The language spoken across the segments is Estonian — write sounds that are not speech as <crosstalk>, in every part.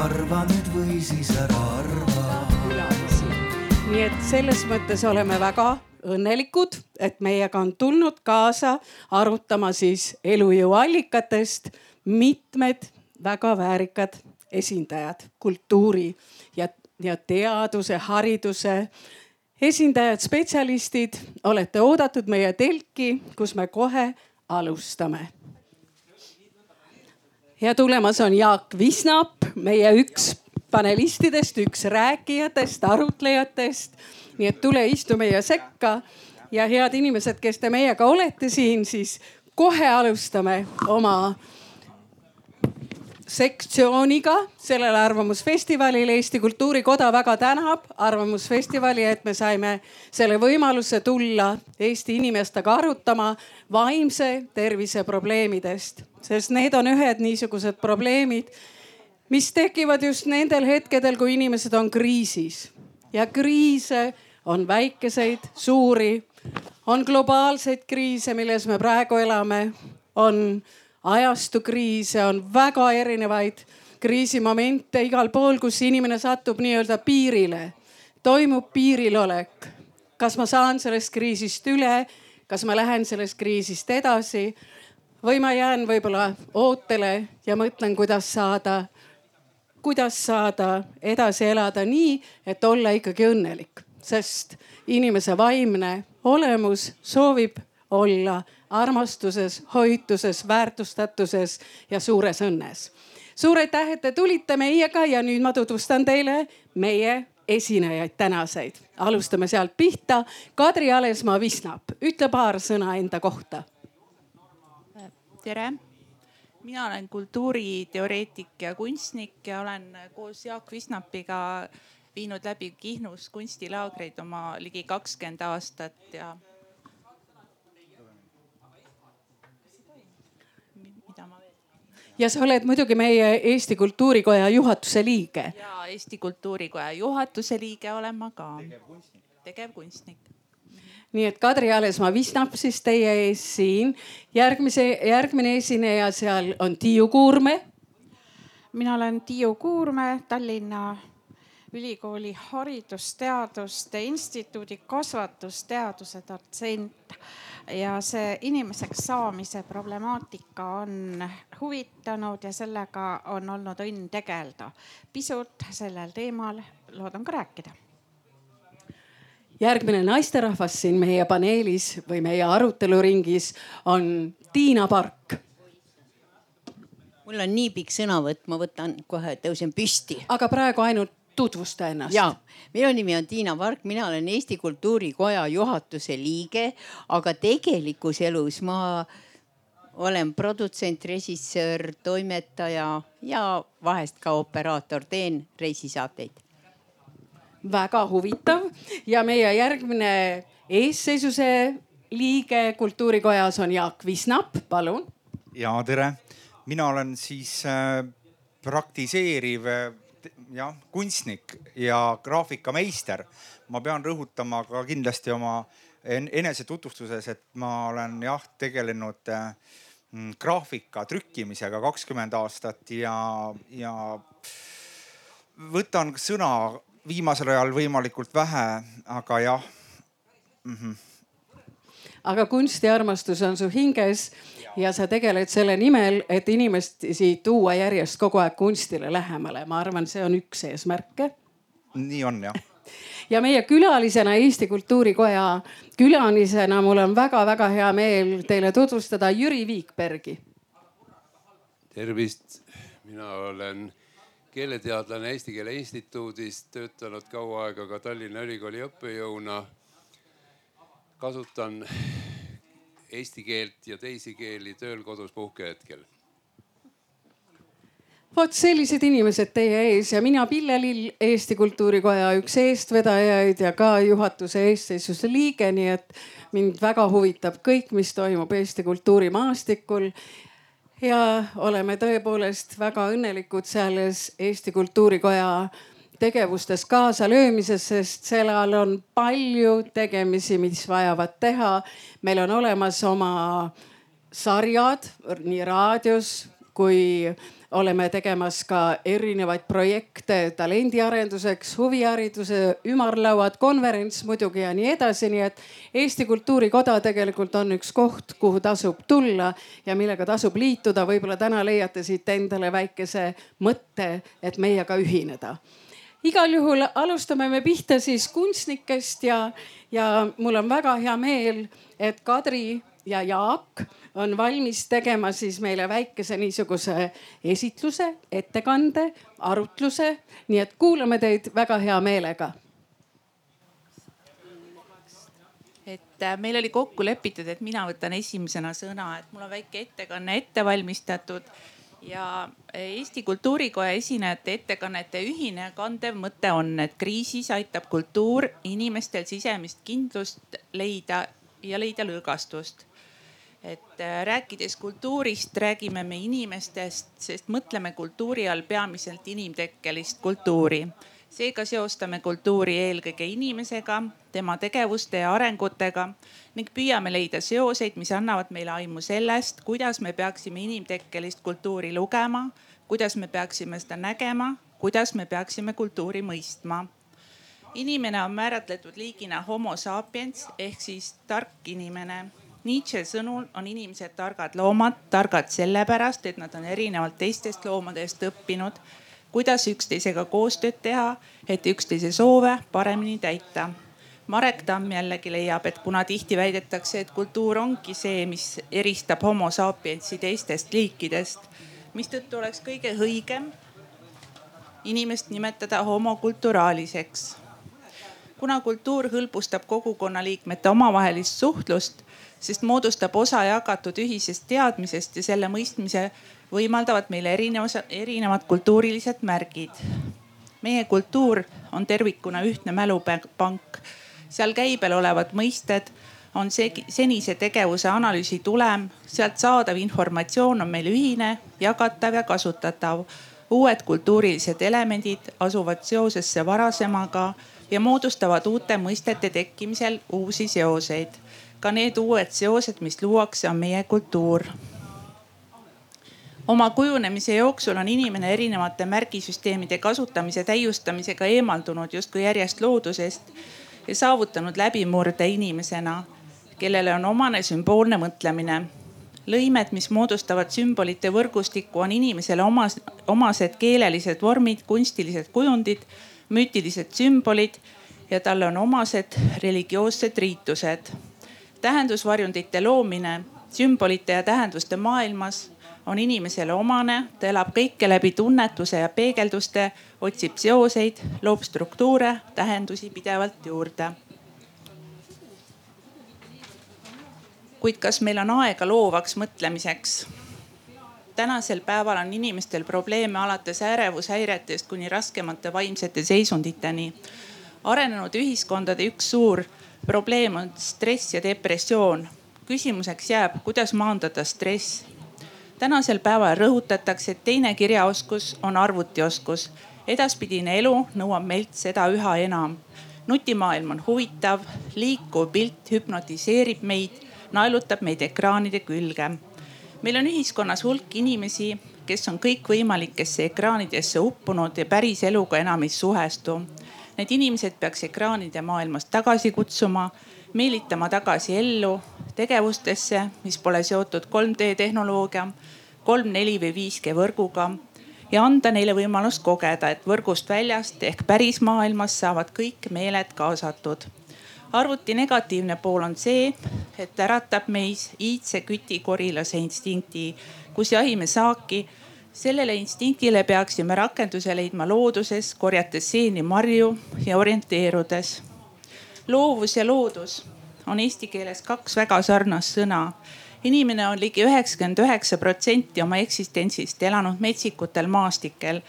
arva nüüd või siis ära arva. nii et selles mõttes oleme väga õnnelikud, et meiega on tulnud kaasa arutama siis elujõuallikatest mitmed väga väärikad esindajad, kultuuri ja, ja teaduse, hariduse esindajad, spetsialistid, olete oodatud meie telki, kus me kohe alustame. Ja tulemas on Jaak Visnap, meie üks panelistidest, üks rääkijatest, arutlejatest. nii et tule istu meie sekka ja head inimesed, kes te meiega olete siin, siis kohe alustame oma sektsiooniga sellel Arvamusfestivalil. Eesti Kultuurikoda väga tänab Arvamusfestivali, et me saime selle võimaluse tulla Eesti inimestega arutama vaimse tervise probleemidest, sest need on ühed niisugused probleemid, mis tekivad just nendel hetkedel, kui inimesed on kriisis ja kriise on väikeseid, suuri, on globaalseid kriise, milles me praegu elame, on ajastukriise, on väga erinevaid kriisimomente igal pool, kus inimene satub nii-öelda piirile. toimub piirilolek. kas ma saan sellest kriisist üle, kas ma lähen sellest kriisist edasi või ma jään võib-olla ootele ja mõtlen, kuidas saada, kuidas saada edasi elada nii, et olla ikkagi õnnelik, sest inimese vaimne olemus soovib olla armastuses, hoituses, väärtustatuses ja suures õnnes. suur aitäh, et te tulite meiega ja nüüd ma tutvustan teile meie esinejaid tänaseid. alustame sealt pihta. Kadri Alesmaa Visnap, ütle paar sõna enda kohta. tere, mina olen kultuuriteoreetik ja kunstnik ja olen koos Jaak Visnapiga viinud läbi Kihnus kunstilaagreid oma ligi kakskümmend aastat ja ja sa oled muidugi meie Eesti Kultuurikoja juhatuse liige. ja Eesti Kultuurikoja juhatuse liige olen ma ka. tegevkunstnik nii et Kadri Alesmaa Visnap siis teie ees siin. järgmise, järgmine esineja seal on Tiiu Kuurme. mina olen Tiiu Kuurme, Tallinna Ülikooli Haridusteaduste Instituudi kasvatusteaduse dotsent ja see inimeseks saamise problemaatika on huvitanud ja sellega on olnud õnn tegeleda. pisut sellel teemal loodan ka rääkida. järgmine naisterahvas siin meie paneelis või meie aruteluringis on Tiina Park mul on nii pikk sõnavõtt, ma võtan kohe, tõusen püsti. aga praegu ainult tutvusta ennast. ja, minu nimi on Tiina Park, mina olen Eesti Kultuurikoja juhatuse liige, aga tegelikus elus ma olen produtsent, režissöör, toimetaja ja vahest ka operaator, teen reisisaateid. väga huvitav ja meie järgmine eesseisuse liige Kultuurikojas on Jaak Visnap, palun. ja tere, mina olen siis äh, praktiseeriv jah, kunstnik ja graafikameister. ma pean rõhutama ka kindlasti oma enesetutvustuses, et ma olen jah tegelenud äh, graafika trükkimisega kakskümmend aastat ja, ja võtan sõna viimasel ajal võimalikult vähe, aga jah mm. -hmm. aga kunstiarmastus on su hinges ja sa tegeled selle nimel, et inimesi tuua järjest kogu aeg kunstile lähemale. ma arvan, see on üks eesmärke. nii on jah ja meie külalisena, Eesti Kultuurikoja külalisena mul on väga-väga hea meel teile tutvustada Jüri Viikbergi. tervist, mina olen keeleteadlane Eesti Keele Instituudis, töötanud kaua aega ka Tallinna Ülikooli õppejõuna. kasutan eesti keelt ja teisi keeli tööl, kodus, puhkehetkel vot sellised inimesed teie ees ja mina, Pille Lill, Eesti Kultuurikoja üks eestvedajaid ja ka juhatuse eestseisuse liige, nii et mind väga huvitab kõik, mis toimub Eesti kultuurimaastikul. ja oleme tõepoolest väga õnnelikud selles Eesti Kultuurikoja tegevustes kaasalöömises, sest sellel on palju tegemisi, mis vajavad teha. meil on olemas oma sarjad nii raadios kui oleme tegemas ka erinevaid projekte talendiarenduseks, huvihariduse ümarlauad, konverents muidugi ja nii edasi, nii et Eesti Kultuurikoda tegelikult on üks koht, kuhu tasub tulla ja millega tasub liituda. võib-olla täna leiate siit endale väikese mõtte, et meiega ühineda igal juhul alustame me pihta siis kunstnikest ja, ja mul on väga hea meel, et Kadri ja Jaak on valmis tegema siis meile väikese niisuguse esitluse, ettekande, arutluse. nii et kuulame teid väga hea meelega. et äh, meil oli kokku lepitud, et mina võtan esimesena sõna, et mul on väike ettekanne ette valmistatud ja Eesti Kultuurikoja esinejate ettekannete ühine kandev mõte on, et kriisis aitab kultuur inimestel sisemist kindlust leida ja leida lõõgastust et äh, rääkides kultuurist, räägime me inimestest, sest mõtleme kultuuri all peamiselt inimtekkelist kultuuri. Seega seostame kultuuri eelkõige inimesega, tema tegevuste ja arengutega ning püüame leida seoseid, mis annavad meile aimu sellest, kuidas me peaksime inimtekkelist kultuuri lugema, kuidas me peaksime seda nägema, kuidas me peaksime kultuuri mõistma. Inimene on määratletud liigina homo sapiens ehk siis tark inimene. Nietzsche sõnul on inimesed targad loomad, targad sellepärast, et nad on erinevalt teistest loomadest õppinud, kuidas üksteisega koostööd teha, et üksteise soove paremini täita. Marek Tamm jällegi leiab, et kuna tihti väidetakse, et kultuur ongi see, mis eristab homo sapiensi teistest liikidest, mistõttu oleks kõige õigem inimest nimetada homokulturaaliseks. kuna kultuur hõlbustab kogukonna liikmete omavahelist suhtlust sest moodustab osa jagatud ühisest teadmisest ja selle mõistmise võimaldavad meile erinevus, erinevad kultuurilised märgid. meie kultuur on tervikuna ühtne mälupank. seal käibel olevad mõisted on see senise tegevuse analüüsi tulem, sealt saadav informatsioon on meil ühine, jagatav ja kasutatav. uued kultuurilised elemendid asuvad seosesse varasemaga ja moodustavad uute mõistete tekkimisel uusi seoseid ka need uued seosed, mis luuakse, on meie kultuur. oma kujunemise jooksul on inimene erinevate märgisüsteemide kasutamise täiustamisega eemaldunud justkui järjest loodusest ja saavutanud läbimurde inimesena, kellele on omane sümboolne mõtlemine lõimed, mis moodustavad sümbolite võrgustikku, on inimesele omas, omased keelelised vormid, kunstilised kujundid, müütilised sümbolid ja talle on omased religioossed riitused tähendusvarjundite loomine sümbolite ja tähenduste maailmas on inimesele omane, ta elab kõike läbi tunnetuse ja peegelduste, otsib seoseid, loob struktuure, tähendusi pidevalt juurde. kuid kas meil on aega loovaks mõtlemiseks? tänasel päeval on inimestel probleeme alates ärevushäiretest kuni raskemate vaimsete seisunditeni. arenenud ühiskondade üks suur probleem on stress ja depressioon. küsimuseks jääb, kuidas maandada stress. tänasel päeval rõhutatakse, et teine kirjaoskus on arvutioskus. edaspidine elu nõuab meilt seda üha enam. nutimaailm on huvitav, liikuv pilt hüpnotiseerib meid, naelutab meid ekraanide külge. meil on ühiskonnas hulk inimesi, kes on kõikvõimalikesse ekraanidesse uppunud ja päris eluga enam ei suhestu Need inimesed peaks ekraanide maailmast tagasi kutsuma, meelitama tagasi ellu tegevustesse, mis pole seotud 3D tehnoloogia, 3, 4 või 5G võrguga ja anda neile võimalus kogeda, et võrgust väljast ehk päris maailmas saavad kõik meeled kaasatud. arvuti negatiivne pool on see, et äratab meis iidse küti korilase instinkti, kus jahime saaki sellele instinktile peaksime rakenduse leidma looduses, korjates seeni marju ja orienteerudes. loovus ja loodus on eesti keeles kaks väga sarnast sõna. inimene on ligi üheksakümmend üheksa protsenti oma eksistentsist elanud metsikutel maastikel.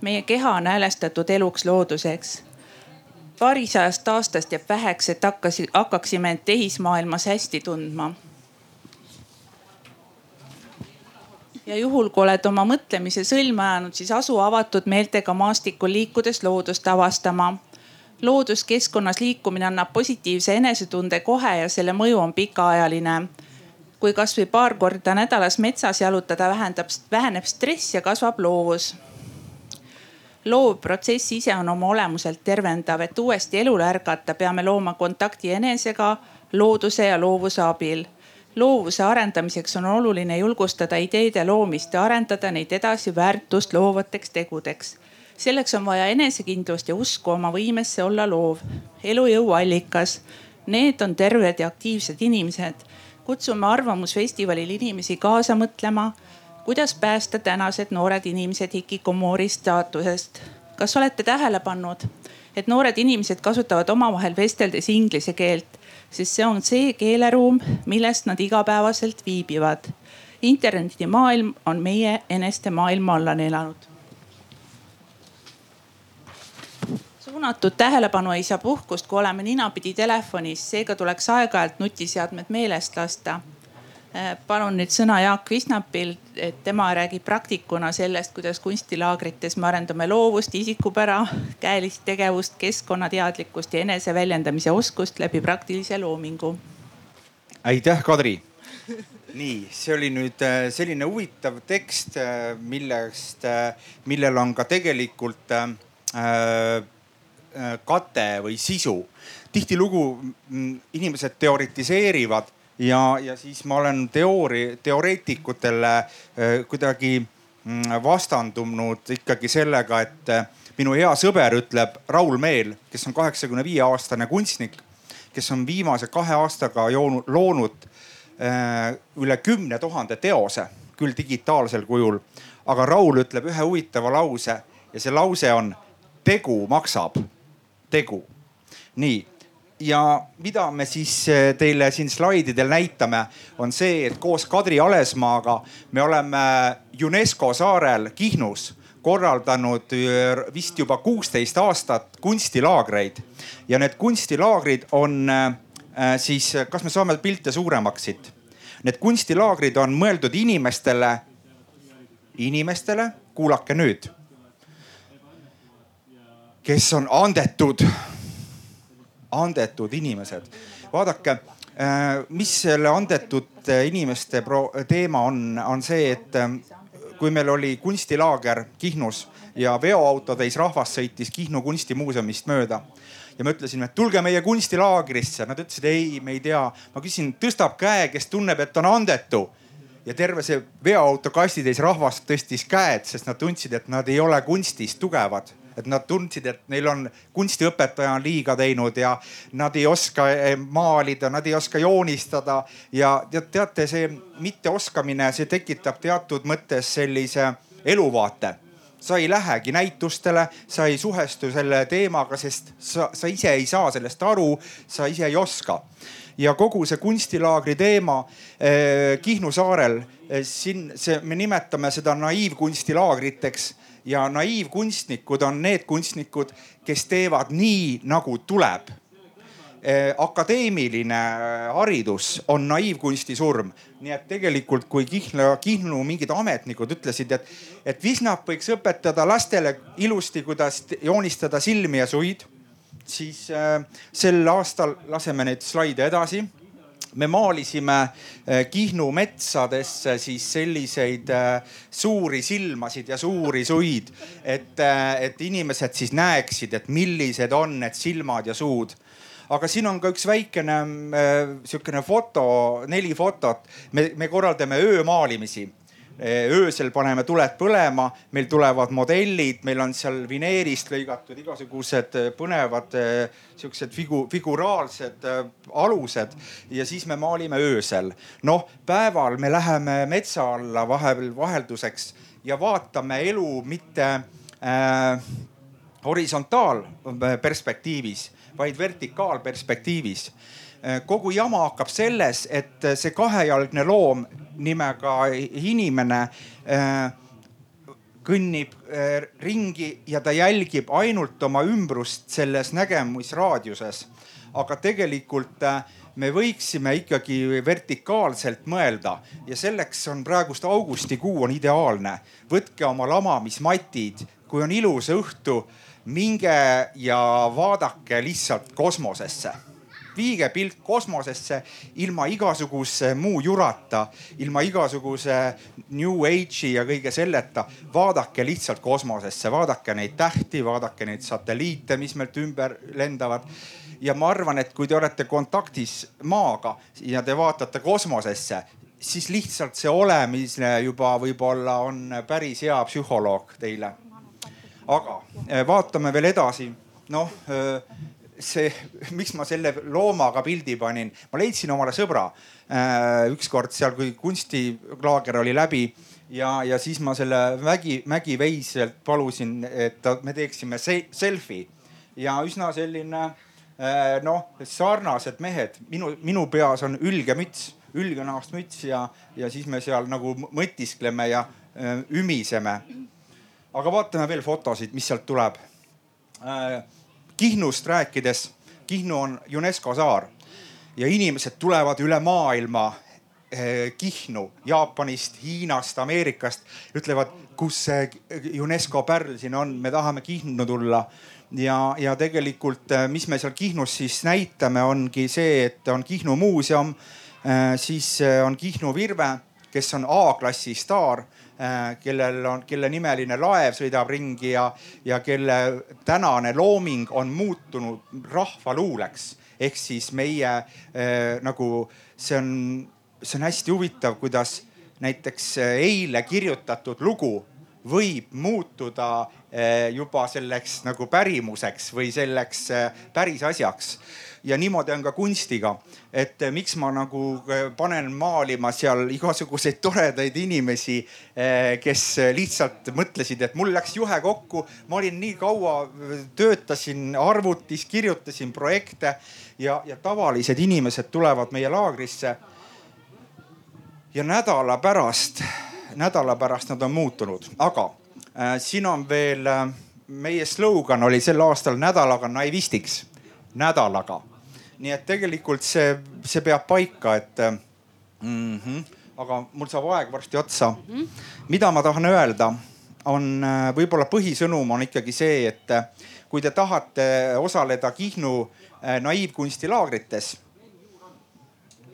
meie keha on häälestatud eluks looduseks paarisajast aastast jääb väheks, et hakkas, hakkaksime end tehismaailmas hästi tundma ja juhul, kui oled oma mõtlemise sõlme ajanud, siis asu avatud meeltega maastikul liikudes loodust avastama. looduskeskkonnas liikumine annab positiivse enesetunde kohe ja selle mõju on pikaajaline. kui kasvõi paar korda nädalas metsas jalutada vähendab, väheneb stress ja kasvab loovus. loov protsess ise on oma olemuselt tervendav, et uuesti elule ärgata, peame looma kontakti enesega, looduse ja loovuse abil loovuse arendamiseks on oluline julgustada ideede loomist ja arendada neid edasi väärtust loovateks tegudeks. selleks on vaja enesekindlust ja usku oma võimesse olla loov, elujõu allikas. Need on terved ja aktiivsed inimesed. kutsume Arvamusfestivalil inimesi kaasa mõtlema, kuidas päästa tänased noored inimesed hikikomori staatusest. kas olete tähele pannud, et noored inimesed kasutavad omavahel vesteldes inglise keelt sest see on see keeleruum, millest nad igapäevaselt viibivad. internetimaailm on meie eneste maailma alla neelanud. suunatud tähelepanu ei saa puhkust, kui oleme ninapidi telefonis, seega tuleks aeg-ajalt nutiseadmed meelest lasta palun nüüd sõna Jaak Visnapil, et tema räägib praktikuna sellest, kuidas kunstilaagrites me arendame loovust, isikupära, käelist tegevust, keskkonnateadlikkust ja eneseväljendamise oskust läbi praktilise loomingu. aitäh, Kadri. nii, see oli nüüd äh, selline huvitav tekst, äh, millest, millel on ka tegelikult kate või sisu. tihtilugu mm, inimesed teoritiseerivad ja, ja siis ma olen teoori, teoreetikutele äh, kuidagi mm, vastandunud ikkagi sellega, et äh, minu hea sõber ütleb, Raul Meel, kes on kaheksakümne viie aastane kunstnik, kes on viimase kahe aastaga joonud, loonud äh, üle kümne tuhande teose, küll digitaalsel kujul. aga Raul ütleb ühe huvitava lause ja see lause on tegu maksab, tegu. nii ja mida me siis eh, teile siin slaididel näitame, on see, et koos Kadri Alesmaaga me oleme UNESCO saarel Kihnus korraldanud eh, vist juba kuusteist aastat kunstilaagreid ja need kunstilaagrid on eh, siis, kas me saame pilte suuremaks siit? Need kunstilaagrid on mõeldud inimestele, inimestele, kuulake nüüd, kes on andetud andetud inimesed. vaadake, äh, mis selle andetud inimeste teema on, on see, et äh, kui meil oli kunstilaager Kihnus ja veoautotäis rahvast sõitis Kihnu kunstimuuseumist mööda ja me ütlesime, et tulge meie kunstilaagrisse. Nad ütlesid ei, me ei tea. ma küsisin, tõstab käe, kes tunneb, et on andetu ja terve see veoauto kastitäis rahvast tõstis käed, sest nad tundsid, et nad ei ole kunstis tugevad et nad tundsid, et neil on kunstiõpetaja on liiga teinud ja nad ei oska eh, maalida, nad ei oska joonistada ja teate, see mitteoskamine, see tekitab teatud mõttes sellise eluvaate sa ei lähegi näitustele, sa ei suhestu selle teemaga, sest sa, sa ise ei saa sellest aru, sa ise ei oska. ja kogu see kunstilaagri teema eh, Kihnu saarel eh,, siin see, me nimetame seda naiivkunstilaagriteks ja naiivkunstnikud on need kunstnikud, kes teevad nii nagu tuleb eh, akadeemiline eh, haridus on naiivkunsti surm. nii et tegelikult, kui Kihnu, Kihnu mingid ametnikud ütlesid, et, et Visnap võiks õpetada lastele ilusti, kuidas joonistada silmi ja suid, siis äh, sel aastal laseme neid slaide edasi me maalisime eh, Kihnu metsadesse siis selliseid eh, suuri silmasid ja suuri suid, et, eh, et inimesed siis näeksid, et millised on need silmad ja suud aga siin on ka üks väikene sihukene foto, neli fotot. me, me korraldame öömaalimisi öösel paneme tuled põlema, meil tulevad modellid, meil on seal vineerist lõigatud igasugused eh, põnevad eh, siuksed figu, figuraalsed alused ja siis me maalime öösel. noh, päeval me läheme metsa alla vahepeal vahelduseks ja vaatame elu mitte äh, horisontaalperspektiivis, vaid vertikaalperspektiivis kogu jama hakkab selles, et see kahejalgne loom nimega inimene äh, kõnnib äh, ringi ja ta jälgib ainult oma ümbrust selles nägemisraadiuses. aga tegelikult äh, me võiksime ikkagi vertikaalselt mõelda ja selleks on praegust augustikuu on ideaalne. võtke oma lamamismatid, kui on ilus õhtu, minge ja vaadake lihtsalt kosmosesse viige pilk kosmosesse ilma igasuguse muu jurata, ilma igasuguse New Age'i ja kõige selleta. vaadake lihtsalt kosmosesse, vaadake neid tähti, vaadake neid satelliite, mis meilt ümber lendavad ja ma arvan, et kui te olete kontaktis maaga ja te vaatate kosmosesse, siis lihtsalt see olemine juba võib-olla on päris hea psühholoog teile. Aga eh, vaatame veel edasi, noh eh, see, miks ma selle loomaga pildi panin, ma leidsin omale sõbra äh, ükskord seal, kui kunstilaager oli läbi ja, ja siis ma selle Mägi, Mägi Veiselt palusin, et me teeksime selfie. Ja üsna selline noh, sarnased mehed, minu, minu peas on ülgemüts, ülgenahast müts ja, ja siis me seal nagu mõtiskleme ja ümiseme. Aga vaatame veel fotosid, mis sealt tuleb. Kihnust rääkides, Kihnu on UNESCO saar. Ja inimesed tulevad üle maailma eh, Kihnu Jaapanist, Hiinast, Ameerikast, ütlevad, kus see UNESCO pärl siin on, me tahame Kihnu tulla. ja, ja tegelikult, eh, mis me seal Kihnus siis näitame, ongi see, et on Kihnu muuseum, siis on Kihnu Virve, kes on A-klassi staar. Äh, kellel on, kelle nimeline laev sõidab ringi ja, ja kelle tänane looming on muutunud rahvaluuleks. ehk siis meie äh, nagu see on, see on hästi huvitav, kuidas näiteks äh, eile kirjutatud lugu võib muutuda äh, juba selleks nagu pärimuseks või selleks päris asjaks ja niimoodi on ka kunstiga. et eh, miks ma nagu eh, panen maalima seal igasuguseid <laughs> toredaid inimesi, eh, kes lihtsalt mõtlesid, et mul läks juhe kokku, ma olin nii kaua, töötasin arvutis, kirjutasin projekte ja, ja tavalised inimesed tulevad meie laagrisse. ja nädala pärast, nädala pärast nad on muutunud, aga äh, siin on veel äh, meie slogan oli sel aastal nädalaga naivistiks, nädalaga nii et tegelikult see, see peab paika, et mm. -hmm, aga mul saab aeg varsti otsa mm. -hmm. mida ma tahan öelda, on äh, võib-olla põhisõnum on ikkagi see, et äh, kui te tahate osaleda Kihnu naiivkunstilaagrites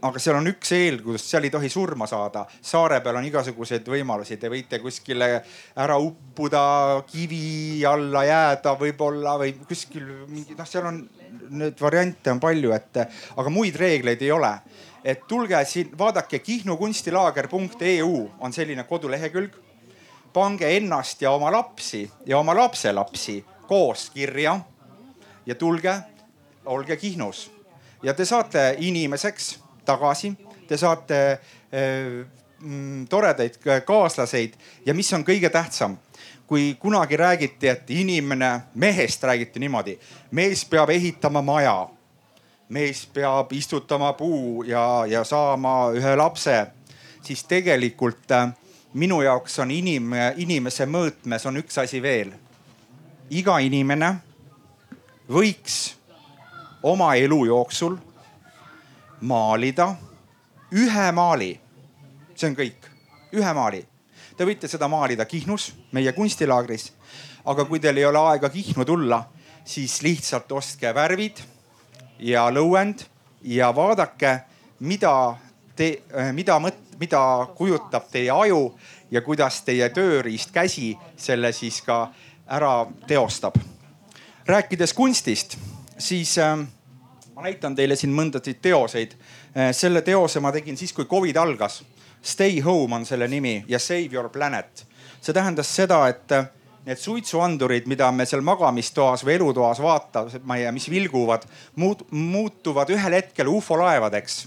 aga seal on üks eeldus, seal ei tohi surma saada. saare peal on igasuguseid võimalusi, te võite kuskile ära uppuda, kivi alla jääda võib-olla või kuskil mingi noh, seal on neid variante on palju, et aga muid reegleid ei ole. et tulge siin, vaadake kihnukunstilaager.eu on selline kodulehekülg. pange ennast ja oma lapsi ja oma lapselapsi koos kirja ja tulge, olge Kihnus ja te saate inimeseks tagasi, te saate äh, toredaid kaaslaseid. Ja mis on kõige tähtsam? Kui kunagi räägiti, et inimene, mehest räägiti niimoodi, mees peab ehitama maja, mees peab istutama puu ja, ja saama ühe lapse, siis tegelikult äh, minu jaoks on inim, inimese mõõtmes on üks asi veel. iga inimene võiks oma elu jooksul maalida ühe maali. see on kõik, ühe maali Te võite seda maalida Kihnus, meie kunstilaagris. aga kui teil ei ole aega Kihnu tulla, siis lihtsalt ostke värvid ja lõuend ja vaadake, mida te, mida mõt-, mida kujutab teie aju ja kuidas teie tööriist käsi selle siis ka ära teostab. rääkides kunstist, siis äh, ma näitan teile siin mõndasid teoseid. Äh, selle teose ma tegin siis, kui Covid algas Stay home on selle nimi ja Save your planet. see tähendas seda, et äh, need suitsuandurid, mida me seal magamistoas või elutoas vaatame ja mis vilguvad, muutuvad ühel hetkel ufolaevadeks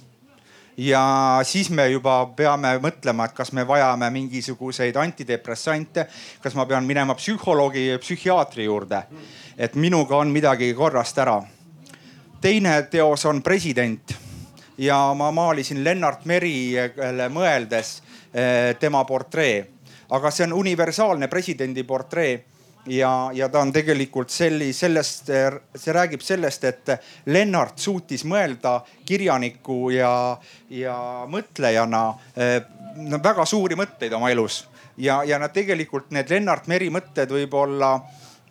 ja siis me juba peame mõtlema, et kas me vajame mingisuguseid antidepressante, kas ma pean minema psühholoogi, psühhiaatri juurde. et minuga on midagi korrast ära. Teine teos on President. Ja ma maalisin Lennart Merile mõeldes eh, tema portree. aga see on universaalne presidendi portree. Ja, ja ta on tegelikult selli-, sellest, see räägib sellest, et Lennart suutis mõelda kirjaniku ja, ja mõtlejana eh, no, väga suuri mõtteid oma elus. Ja, ja nad tegelikult need Lennart Meri mõtted võib-olla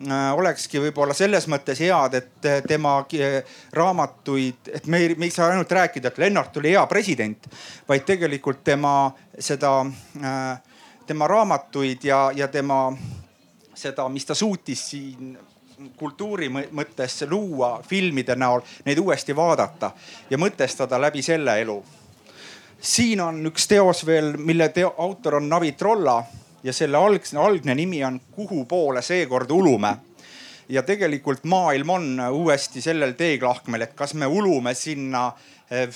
olekski võib-olla selles mõttes head, et äh, tema äh, raamatuid, et me ei, me ei saa ainult rääkida, et Lennart oli hea president, vaid tegelikult tema seda, tema raamatuid ja, ja tema seda, mis ta suutis siin kultuuri mõttes luua filmide näol, neid uuesti vaadata ja mõtestada läbi selle elu. siin on üks teos veel, mille teo, autor on Navi Trolla ja selle algne, algne nimi on Kuhu poole seekord ulume. ja tegelikult maailm on uuesti sellel teeklahkmel, et kas me ulume sinna. Eh,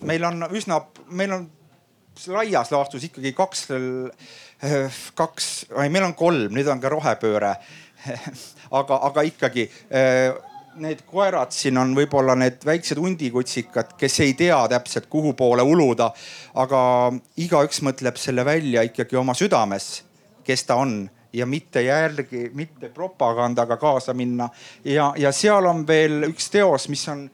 meil on üsna, meil on laias laastus ikkagi kaks, eh, kaks, meil on kolm, nüüd on ka rohepööre <laughs> aga, aga ikkagi eh, need koerad siin on võib-olla need väiksed hundikutsikad, kes ei tea täpselt, kuhu poole uluda. aga igaüks mõtleb selle välja ikkagi oma südames, kes ta on ja mitte järgi, mitte propagandaga kaasa minna. ja, ja seal on veel üks teos, mis on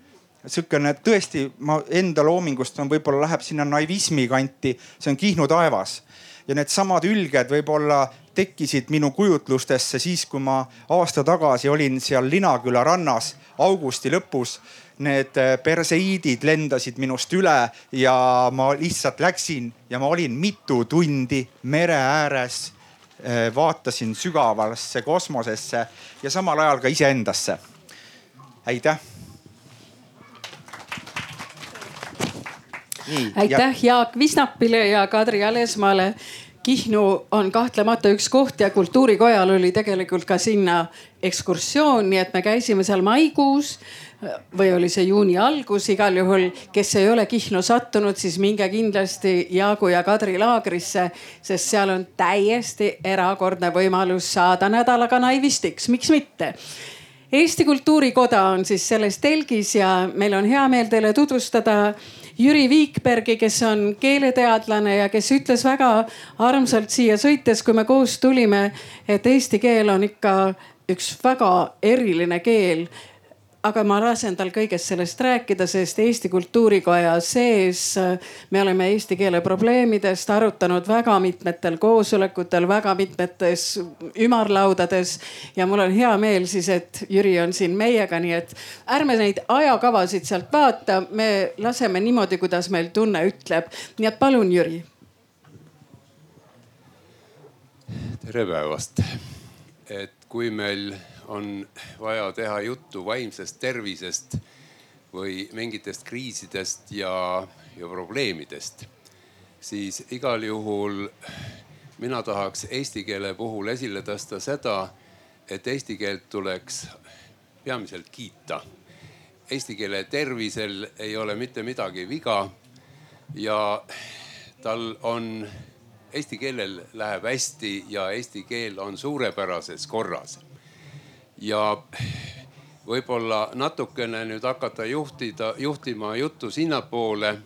sihukene tõesti, ma enda loomingust on, võib-olla läheb sinna naivismi kanti, see on Kihnu taevas ja needsamad ülged võib-olla tekkisid minu kujutlustesse siis, kui ma aasta tagasi olin seal Linaküla rannas augusti lõpus. Need äh, perseiidid lendasid minust üle ja ma lihtsalt läksin ja ma olin mitu tundi mere ääres. Äh, vaatasin sügavasse kosmosesse ja samal ajal ka iseendasse. aitäh. Aitäh ja... Jaak Visnapile ja Kadri Alesmaale Kihnu on kahtlemata üks koht ja kultuurikojal oli tegelikult ka sinna ekskursioon, nii et me käisime seal maikuus või oli see juuni algus, igal juhul, kes ei ole Kihnu sattunud, siis minge kindlasti Jaagu ja Kadri laagrisse, sest seal on täiesti erakordne võimalus saada nädalaga naivistiks, miks mitte? Eesti Kultuurikoda on siis selles telgis ja meil on hea meel teile tutvustada Jüri Viikbergi, kes on keeleteadlane ja kes ütles väga armsalt siia sõites, kui me koos tulime, et eesti keel on ikka üks väga eriline keel aga ma lasen tal kõigest sellest rääkida, sest Eesti Kultuurikoja sees äh, me oleme eesti keele probleemidest arutanud väga mitmetel koosolekutel, väga mitmetes ümarlaudades. ja mul on hea meel siis, et Jüri on siin meiega, nii et ärme neid ajakavasid sealt vaata, me laseme niimoodi, kuidas meil tunne ütleb. nii et palun, Jüri. tere päevast, et kui meil on vaja teha juttu vaimsest tervisest või mingitest kriisidest ja, ja probleemidest, siis igal juhul mina tahaks eesti keele puhul esile tõsta seda, et eesti keelt tuleks peamiselt kiita. Eesti keele tervisel ei ole mitte midagi viga ja tal on, eesti keelel läheb hästi ja eesti keel on suurepärases korras ja võib-olla natukene nüüd hakata juhtida, juhtima juttu sinnapoole,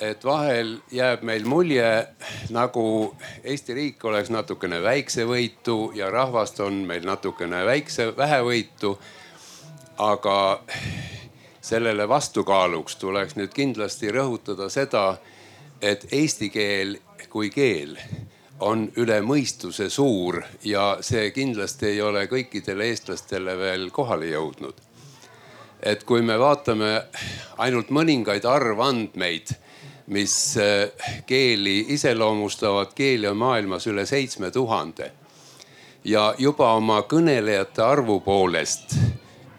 et vahel jääb meil mulje, nagu Eesti riik oleks natukene väiksevõitu ja rahvast on meil natukene väikse, vähevõitu. aga sellele vastukaaluks tuleks nüüd kindlasti rõhutada seda, et eesti keel kui keel on üle mõistuse suur ja see kindlasti ei ole kõikidele eestlastele veel kohale jõudnud. et kui me vaatame ainult mõningaid arvandmeid, mis eh, keeli iseloomustavad, keeli on maailmas üle seitsme tuhande. ja juba oma kõnelejate arvu poolest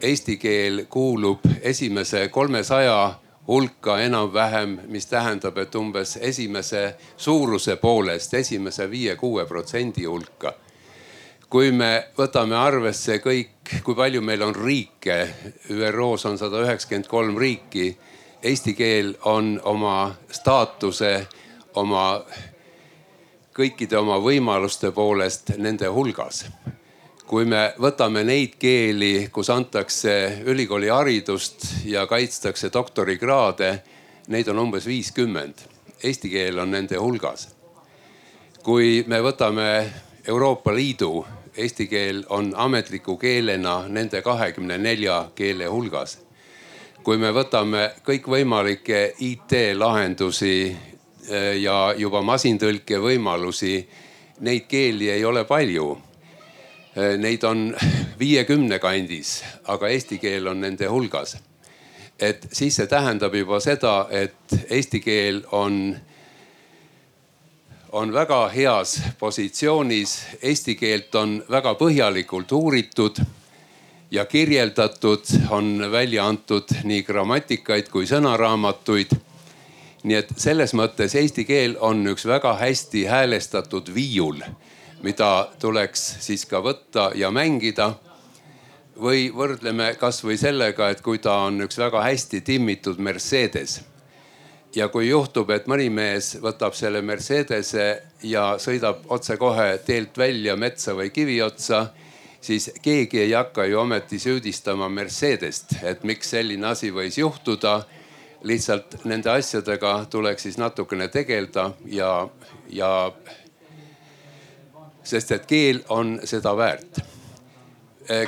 eesti keel kuulub esimese kolmesaja hulka enam-vähem, mis tähendab, et umbes esimese suuruse poolest esimese viie-kuue protsendi hulka. kui me võtame arvesse kõik, kui palju meil on riike, ÜRO-s on sada üheksakümmend kolm riiki. Eesti keel on oma staatuse, oma kõikide oma võimaluste poolest nende hulgas kui me võtame neid keeli, kus antakse ülikooliharidust ja kaitstakse doktorikraade, neid on umbes viiskümmend. Eesti keel on nende hulgas. kui me võtame Euroopa Liidu, eesti keel on ametliku keelena nende kahekümne nelja keele hulgas. kui me võtame kõikvõimalikke IT-lahendusi eh, ja juba masintõlke võimalusi, neid keeli ei ole palju Neid on viiekümne kandis, aga eesti keel on nende hulgas. et siis see tähendab juba seda, et eesti keel on, on väga heas positsioonis. Eesti keelt on väga põhjalikult uuritud ja kirjeldatud, on välja antud nii grammatikaid kui sõnaraamatuid nii et selles mõttes eesti keel on üks väga hästi häälestatud viiul, mida tuleks siis ka võtta ja mängida. või võrdleme kasvõi sellega, et kui ta on üks väga hästi timmitud Mercedes. ja kui juhtub, et mõni mees võtab selle Mercedese ja sõidab otsekohe teelt välja metsa või kivi otsa siis keegi ei hakka ju ometi süüdistama Mercedest, et miks selline asi võis juhtuda lihtsalt nende asjadega tuleks siis natukene tegeleda ja, ja sest et keel on seda väärt.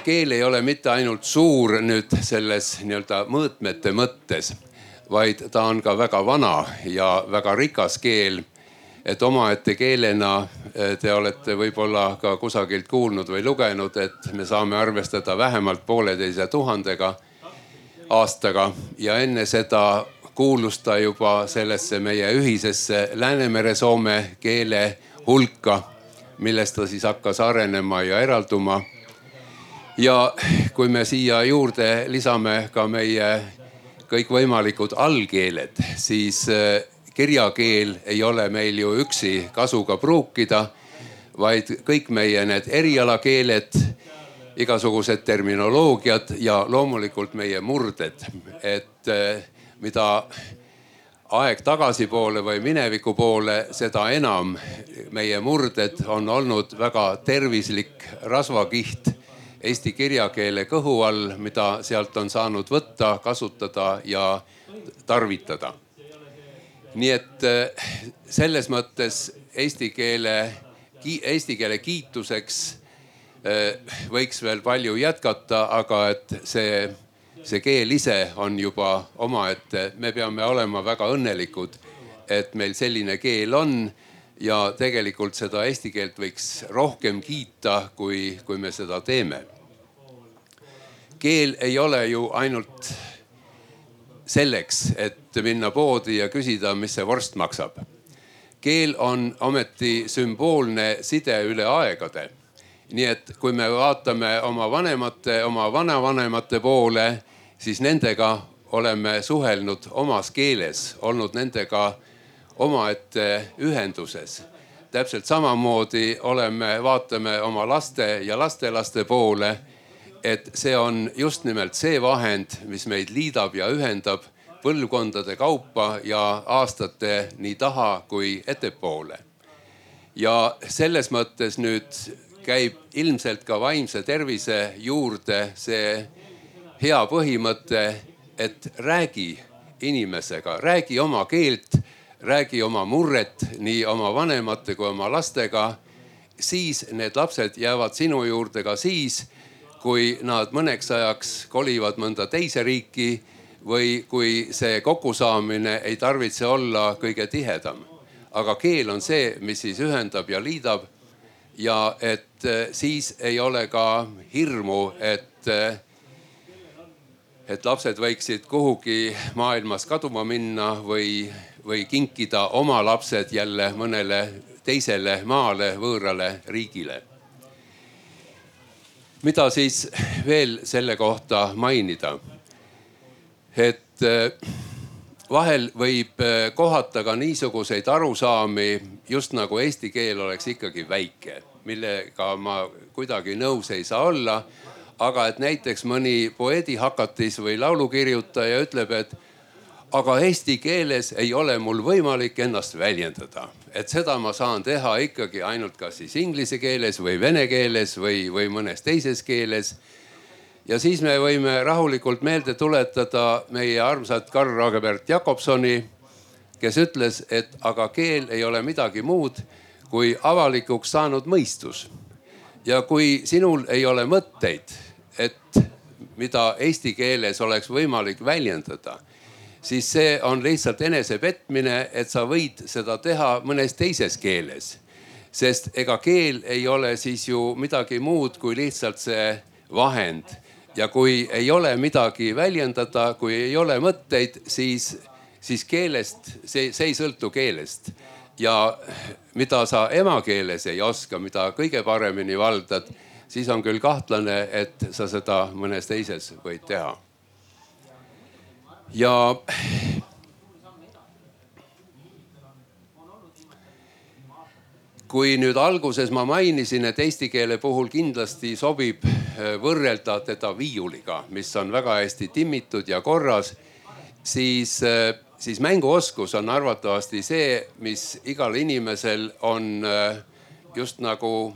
keel ei ole mitte ainult suur nüüd selles nii-öelda mõõtmete mõttes, vaid ta on ka väga vana ja väga rikas keel. et omaette keelena te olete võib-olla ka kusagilt kuulnud või lugenud, et me saame arvestada vähemalt pooleteise tuhandega aastaga ja enne seda kuulus ta juba sellesse meie ühisesse Läänemere-Soome keele hulka, millest ta siis hakkas arenema ja eralduma. ja kui me siia juurde lisame ka meie kõikvõimalikud allkeeled, siis äh, kirjakeel ei ole meil ju üksi kasuga pruukida, vaid kõik meie need erialakeeled igasugused terminoloogiad ja loomulikult meie murded, et eh, mida aeg tagasipoole või mineviku poole, seda enam meie murded on olnud väga tervislik rasvakiht eesti kirjakeele kõhu all, mida sealt on saanud võtta, kasutada ja tarvitada. nii et eh, selles mõttes eesti keele, eesti keele kiituseks Äh, võiks veel palju jätkata, aga et see, see keel ise on juba omaette, me peame olema väga õnnelikud, et meil selline keel on ja tegelikult seda eesti keelt võiks rohkem kiita, kui, kui me seda teeme. keel ei ole ju ainult selleks, et minna poodi ja küsida, mis see vorst maksab. keel on ometi sümboolne side üle aegade nii et kui me vaatame oma vanemate, oma vanavanemate poole, siis nendega oleme suhelnud omas keeles, olnud nendega omaette ühenduses. täpselt samamoodi oleme, vaatame oma laste ja lastelaste poole. et see on just nimelt see vahend, mis meid liidab ja ühendab põlvkondade kaupa ja aastate nii taha kui ettepoole. ja selles mõttes nüüd käib ilmselt ka vaimse tervise juurde see hea põhimõte, et räägi inimesega, räägi oma keelt, räägi oma murret nii oma vanemate kui oma lastega. siis need lapsed jäävad sinu juurde ka siis, kui nad mõneks ajaks kolivad mõnda teise riiki või kui see kokkusaamine ei tarvitse olla kõige tihedam. aga keel on see, mis siis ühendab ja liidab ja et eh, siis ei ole ka hirmu, et, eh, et lapsed võiksid kuhugi maailmas kaduma minna või, või kinkida oma lapsed jälle mõnele teisele maale, võõrale riigile. mida siis veel selle kohta mainida? et eh, vahel võib kohata ka niisuguseid arusaami, just nagu eesti keel oleks ikkagi väike millega ma kuidagi nõus ei saa olla. Aga et näiteks mõni poeedihakatis või laulukirjutaja ütleb, et aga eesti keeles ei ole mul võimalik ennast väljendada. et seda ma saan teha ikkagi ainult kas siis inglise keeles või vene keeles või, või mõnes teises keeles. ja siis me võime rahulikult meelde tuletada meie armsat Karl Rogebert Jakobsoni, kes ütles, et aga keel ei ole midagi muud kui avalikuks saanud mõistus. ja kui sinul ei ole mõtteid, et mida eesti keeles oleks võimalik väljendada, siis see on lihtsalt enesepetmine, et sa võid seda teha mõnes teises keeles. sest ega keel ei ole siis ju midagi muud kui lihtsalt see vahend ja kui ei ole midagi väljendada, kui ei ole mõtteid, siis, siis keelest, see, see ei sõltu keelest. ja mida sa emakeeles ei oska, mida kõige paremini valdad, siis on küll kahtlane, et sa seda mõnes teises võid teha. ja kui nüüd alguses ma mainisin, et eesti keele puhul kindlasti sobib äh, võrrelda teda viiuliga, mis on väga hästi timmitud ja korras, siis, äh, siis mänguoskus on arvatavasti see, mis igal inimesel on äh, just nagu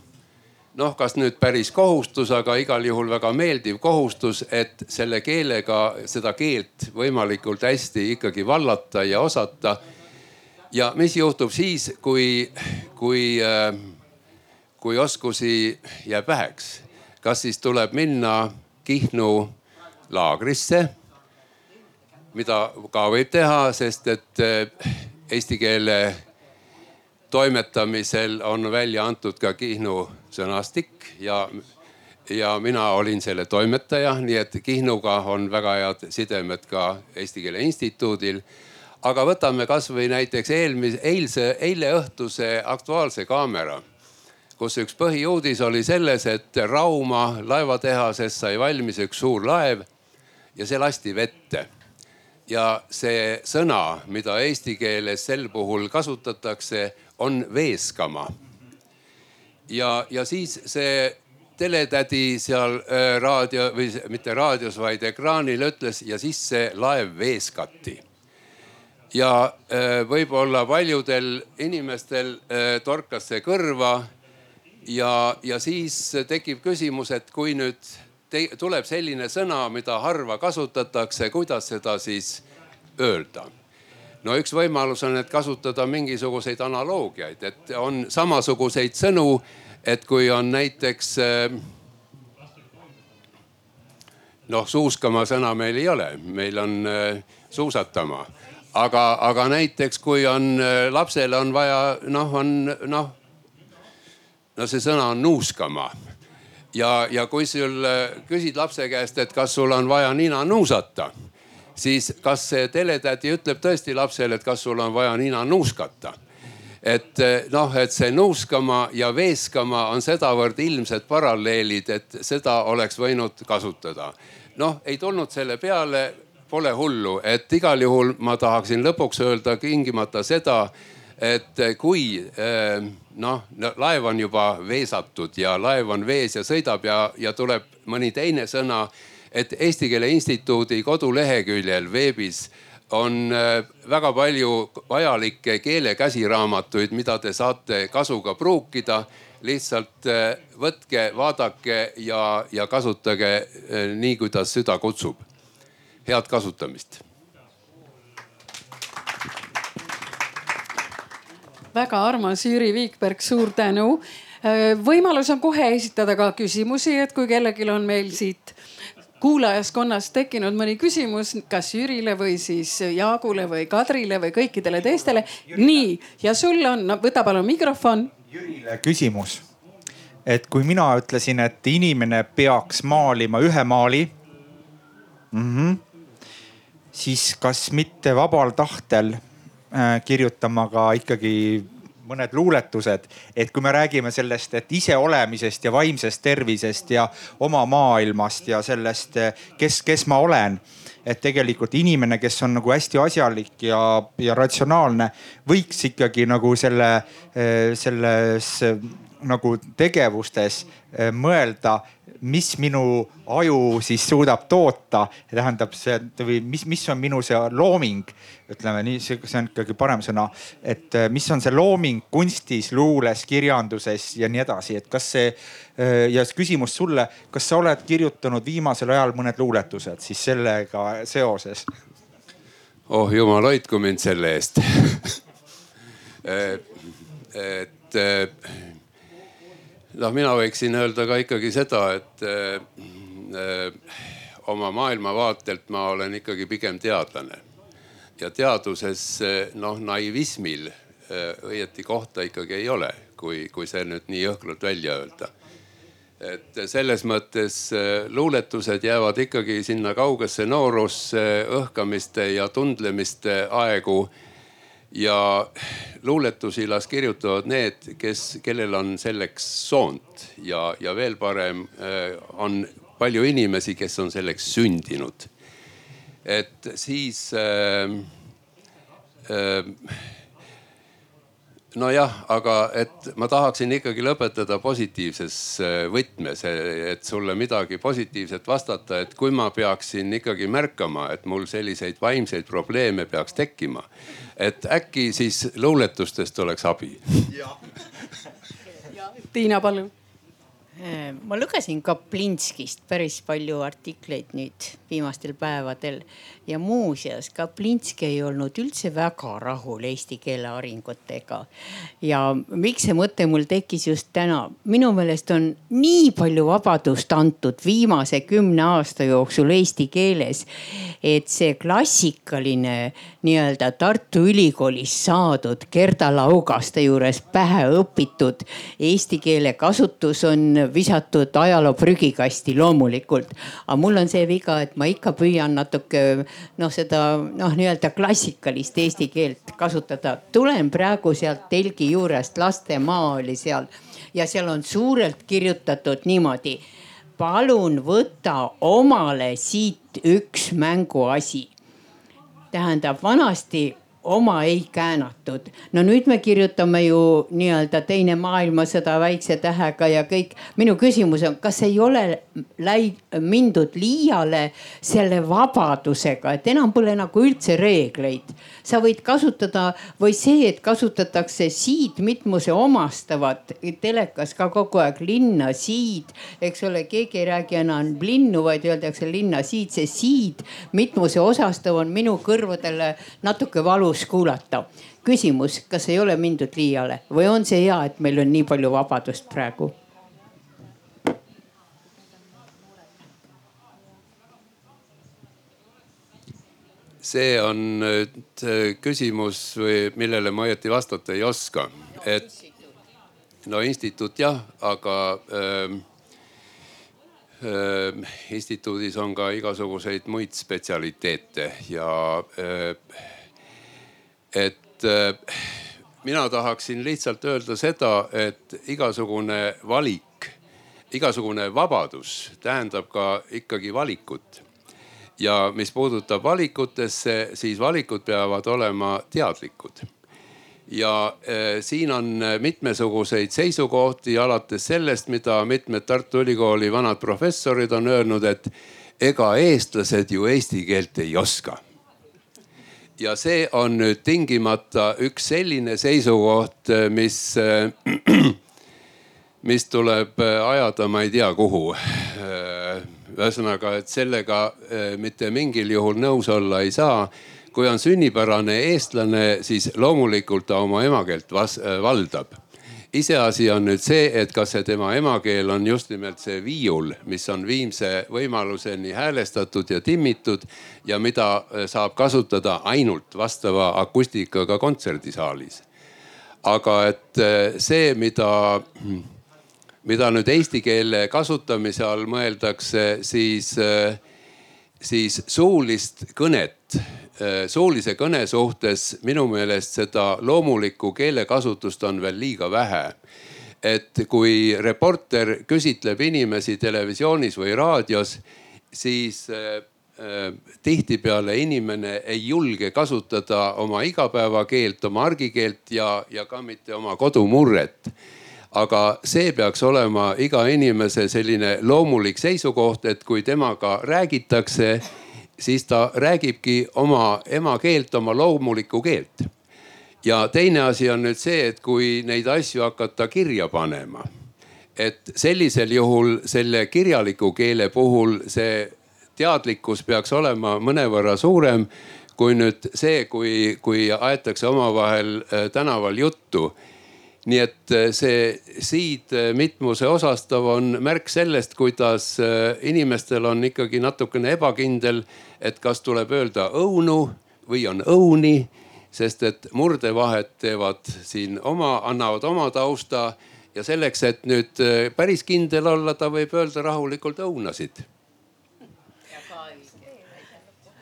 noh, kas nüüd päris kohustus, aga igal juhul väga meeldiv kohustus, et selle keelega seda keelt võimalikult hästi ikkagi vallata ja osata ja mis juhtub siis, kui, kui, äh, kui oskusi jääb väheks? kas siis tuleb minna Kihnu laagrisse, mida ka võib teha, sest et äh, eesti keele toimetamisel on välja antud ka Kihnu sõnastik ja, ja mina olin selle toimetaja, nii et Kihnuga on väga head sidemed ka Eesti Keele Instituudil aga võtame kasvõi näiteks eelmise, eilse, eileõhtuse Aktuaalse Kaamera, kus üks põhiuudis oli selles, et Rauma laevatehases sai valmis üks suur laev ja see lasti vette. ja see sõna, mida eesti keeles sel puhul kasutatakse, on veeskama. Ja, ja siis see teletädi seal äh, raadio või mitte raadios, vaid ekraanil ütles ja siis see laev veeskati ja äh, võib-olla paljudel inimestel äh, torkas see kõrva. ja, ja siis tekib küsimus, et kui nüüd te, tuleb selline sõna, mida harva kasutatakse, kuidas seda siis öelda? no üks võimalus on, et kasutada mingisuguseid analoogiaid, et on samasuguseid sõnu, et kui on näiteks äh, noh, suuskama sõna meil ei ole, meil on suusatama. Aga, aga näiteks kui on äh, lapsele on vaja noh, on noh, no see sõna on nuuskama. Ja, ja kui sul äh, küsid lapse käest, et kas sul on vaja nina nuusata, siis kas see teletädi ütleb tõesti lapsele, et kas sul on vaja nina nuuskata et äh, noh, et see nuuskama ja veeskama on sedavõrd ilmsed paralleelid, et seda oleks võinud kasutada. noh, ei tulnud selle peale, pole hullu, et igal juhul ma tahaksin lõpuks öelda tingimata seda, et kui eh, noh, laev on juba veesatud ja laev on vees ja sõidab ja, ja tuleb mõni teine sõna, et Eesti Keele Instituudi koduleheküljel veebis on eh, väga palju vajalikke keelekäsiraamatuid, mida te saate kasuga pruukida. lihtsalt eh, võtke, vaadake ja, ja kasutage nii, kuidas süda kutsub head kasutamist. väga armas Jüri Viikberg, suur tänu. Äh, võimalus on kohe esitada ka küsimusi, et kui kellelgi on meil siit kuulajaskonnast tekkinud mõni küsimus, kas Jürile või siis Jaagule või Kadrile või kõikidele teistele. nii, ja sul on no,, võta palun mikrofon. Jürile küsimus. et kui mina ütlesin, et inimene peaks maalima ühe maali mm. -hmm siis kas mitte vabal tahtel äh, kirjutama ka ikkagi mõned luuletused, et kui me räägime sellest, et iseolemisest ja vaimsest tervisest ja oma maailmast ja sellest, kes, kes ma olen. et tegelikult inimene, kes on nagu hästi asjalik ja, ja ratsionaalne, võiks ikkagi nagu selle, selles nagu tegevustes äh, mõelda mis minu aju siis suudab toota, tähendab see või mis, mis on minu see looming, ütleme nii, see on ikkagi parem sõna, et äh, mis on see looming kunstis, luules, kirjanduses ja nii edasi, et kas see äh, ja küsimus sulle, kas sa oled kirjutanud viimasel ajal mõned luuletused siis sellega seoses? oh jumal hoidku mind selle eest. <laughs> Et noh, mina võiksin öelda ka ikkagi seda, et äh, oma maailmavaatelt ma olen ikkagi pigem teadlane. ja teaduses noh naivismil õieti kohta ikkagi ei ole, kui, kui see nüüd nii jõhkralt välja öelda et selles mõttes luuletused jäävad ikkagi sinna kaugesse noorusse, õhkamiste ja tundlemiste aegu. Ja luuletusi las kirjutavad need, kes, kellel on selleks soont ja, ja veel parem äh, on palju inimesi, kes on selleks sündinud. et siis äh, äh, nojah, aga et ma tahaksin ikkagi lõpetada positiivses äh, võtmes, et sulle midagi positiivset vastata, et kui ma peaksin ikkagi märkama, et mul selliseid vaimseid probleeme peaks tekkima, et äkki siis luuletustest oleks abi. Tiina, palun ma lugesin Kaplinskist päris palju artikleid nüüd viimastel päevadel ja muuseas Kaplinski ei olnud üldse väga rahul eesti keele arengutega. ja miks see mõte mul tekkis just täna? minu meelest on nii palju vabadust antud viimase kümne aasta jooksul eesti keeles, et see klassikaline nii-öelda Tartu Ülikoolis saadud Gerda Laugaste juures pähe õpitud eesti keele kasutus on visatud ajaloo prügikasti loomulikult. aga mul on see viga, et ma ikka püüan natuke noh, seda noh, nii-öelda klassikalist eesti keelt kasutada. tulen praegu sealt telgi juurest, Lastemaa oli seal ja seal on suurelt kirjutatud niimoodi. palun võta omale siit üks mänguasi. tähendab vanasti oma ei käänatud. no nüüd me kirjutame ju nii-öelda teine maailmasõda väikse tähega ja kõik. minu küsimus on, kas ei ole läid-, mindud liiale selle vabadusega, et enam pole nagu üldse reegleid. sa võid kasutada või see, et kasutatakse siidmitmuse omastavat telekas ka kogu aeg linna siid, eks ole, keegi ei räägi enam linnu, vaid öeldakse linna siid, see siid mitmuse osastav on minu kõrvadele natuke valus ilus kuulata. küsimus, kas ei ole mindud liiale või on see hea, et meil on nii palju vabadust praegu? see on nüüd äh, küsimus, millele ma õieti vastata ei oska, et no instituut jah, aga äh, äh, instituudis on ka igasuguseid muid spetsialiteete ja äh, et äh, mina tahaksin lihtsalt öelda seda, et igasugune valik, igasugune vabadus tähendab ka ikkagi valikut. ja mis puudutab valikutesse, siis valikud peavad olema teadlikud ja äh, siin on mitmesuguseid seisukohti, alates sellest, mida mitmed Tartu Ülikooli vanad professorid on öelnud, et ega eestlased ju eesti keelt ei oska ja see on nüüd tingimata üks selline seisukoht, mis, <clears throat> mis tuleb ajada, ma ei tea kuhu. ühesõnaga, et sellega mitte mingil juhul nõus olla ei saa. kui on sünnipärane eestlane, siis loomulikult ta oma emakeelt valdab iseasi on nüüd see, et kas see tema emakeel on just nimelt see viiul, mis on viimse võimaluseni häälestatud ja timmitud ja mida äh, saab kasutada ainult vastava akustikaga kontserdisaalis. aga et äh, see, mida, mida nüüd eesti keele kasutamise all mõeldakse, siis, äh, siis suulist kõnet Äh, suulise kõne suhtes minu meelest seda loomulikku keelekasutust on veel liiga vähe. et kui reporter küsitleb inimesi televisioonis või raadios, siis äh, äh, tihtipeale inimene ei julge kasutada oma igapäevakeelt, oma argikeelt ja, ja ka mitte oma kodumurret aga see peaks olema iga inimese selline loomulik seisukoht, et kui temaga räägitakse siis ta räägibki oma emakeelt, oma loomulikku keelt. ja teine asi on nüüd see, et kui neid asju hakata kirja panema, et sellisel juhul selle kirjaliku keele puhul see teadlikkus peaks olema mõnevõrra suurem kui nüüd see, kui, kui aetakse omavahel äh, tänaval juttu nii et äh, see siid äh, mitmuse osastav on märk sellest, kuidas äh, inimestel on ikkagi natukene ebakindel, et kas tuleb öelda õunu või on õuni. sest et murdevahed teevad siin oma, annavad oma tausta ja selleks, et nüüd päris kindel olla, ta võib öelda rahulikult õunasid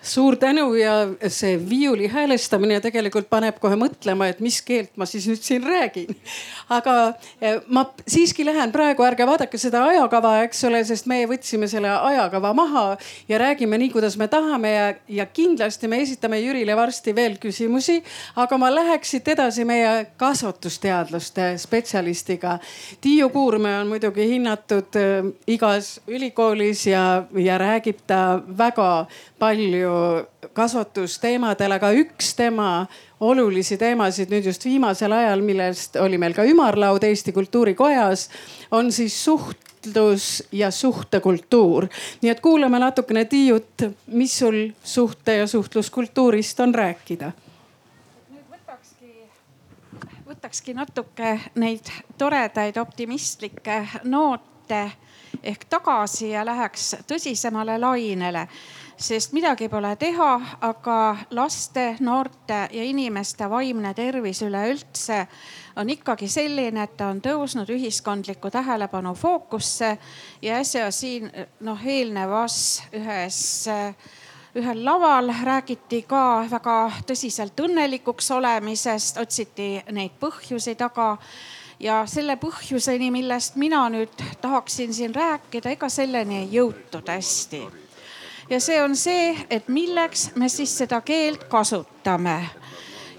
suur tänu ja see viiuli häälestamine tegelikult paneb kohe mõtlema, et mis keelt ma siis nüüd siin räägin. aga eh, ma siiski lähen praegu, ärge vaadake seda ajakava, eks ole, sest me võtsime selle ajakava maha ja räägime nii, kuidas me tahame ja, ja kindlasti me esitame Jürile varsti veel küsimusi. aga ma läheks siit edasi meie kasvatusteadlaste spetsialistiga. Tiiu Kuurme on muidugi hinnatud eh, igas ülikoolis ja, ja räägib ta väga palju kasvatusteemadel, aga üks tema olulisi teemasid nüüd just viimasel ajal, millest oli meil ka ümarlaud Eesti Kultuurikojas, on siis suhtlus ja suhtekultuur. nii et kuulame natukene Tiiut, mis sul suhte ja suhtluskultuurist on rääkida võtakski natuke neid toredaid optimistlikke noote ehk tagasi ja läheks tõsisemale lainele sest midagi pole teha, aga laste, noorte ja inimeste vaimne tervis üleüldse on ikkagi selline, et ta on tõusnud ühiskondliku tähelepanu fookusse. Ja äsja siin noh, eelnevas ühes ühel laval räägiti ka väga tõsiselt õnnelikuks olemisest, otsiti neid põhjusi taga. Ja selle põhjuseni, millest mina nüüd tahaksin siin rääkida, ega selleni ei jõutud hästi ja see on see, et milleks me siis seda keelt kasutame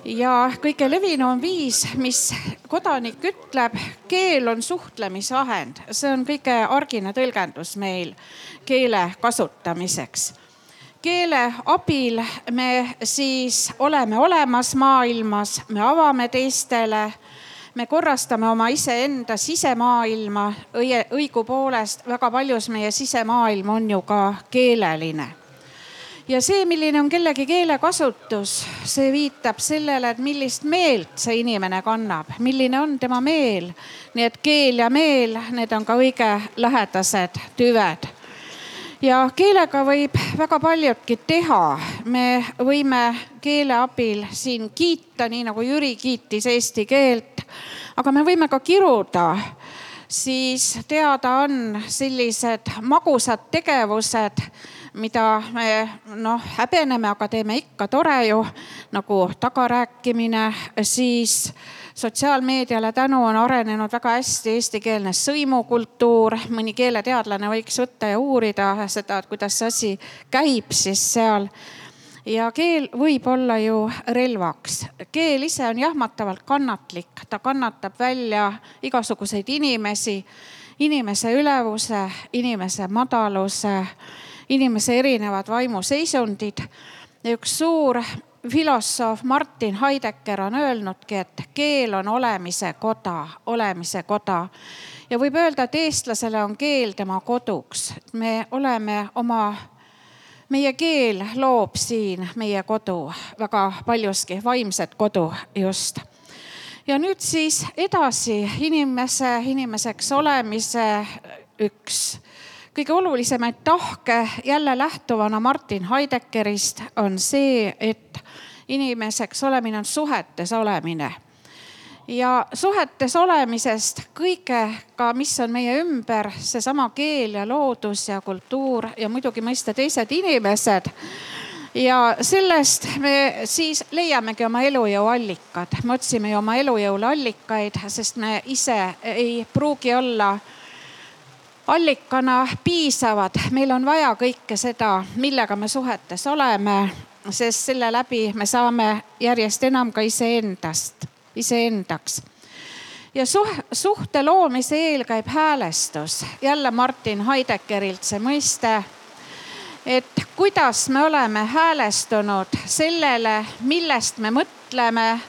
ja kõige levinum viis, mis kodanik ütleb, keel on suhtlemisvahend, see on kõige argine tõlgendus meil keele kasutamiseks. keele abil me siis oleme olemas maailmas, me avame teistele me korrastame oma iseenda sisemaailma, õigupoolest väga paljus meie sisemaailm on ju ka keeleline. ja see, milline on kellegi keelekasutus, see viitab sellele, et millist meelt see inimene kannab, milline on tema meel. nii et keel ja meel, need on ka õige lähedased tüved ja keelega võib väga paljutki teha. me võime keele abil siin kiita, nii nagu Jüri kiitis eesti keelt aga me võime ka kiruda, siis teada on sellised magusad tegevused, mida me noh häbeneme, aga teeme ikka tore ju nagu tagarääkimine, siis sotsiaalmeediale tänu on arenenud väga hästi eestikeelne sõimukultuur. mõni keeleteadlane võiks võtta ja uurida seda, et kuidas see asi käib siis seal ja keel võib olla ju relvaks. keel ise on jahmatavalt kannatlik, ta kannatab välja igasuguseid inimesi, inimese ülevuse, inimese madaluse, inimese erinevad vaimuseisundid. üks suur filosoof Martin Heidegger on öelnudki, et keel on olemise koda, olemise koda ja võib öelda, et eestlasele on keel tema koduks. me oleme oma meie keel loob siin meie kodu väga paljuski, vaimset kodu just. ja nüüd siis edasi inimese, inimeseks olemise üks kõige olulisemaid tahke jälle lähtuvana Martin Heideggerist on see, et inimeseks olemine on suhetes olemine ja suhetes olemisest kõigega, mis on meie ümber, seesama keel ja loodus ja kultuur ja muidugi mõista teised inimesed. ja sellest me siis leiamegi oma elujõu allikad, me otsime ju oma elujõule allikaid, sest me ise ei pruugi olla allikana piisavad, meil on vaja kõike seda, millega me suhetes oleme, sest selle läbi me saame järjest enam ka iseendast iseendaks. ja suh-, suhte loomise eel käib häälestus, jälle Martin Heideggerilt see mõiste. et kuidas me oleme häälestunud sellele, millest me mõtleme,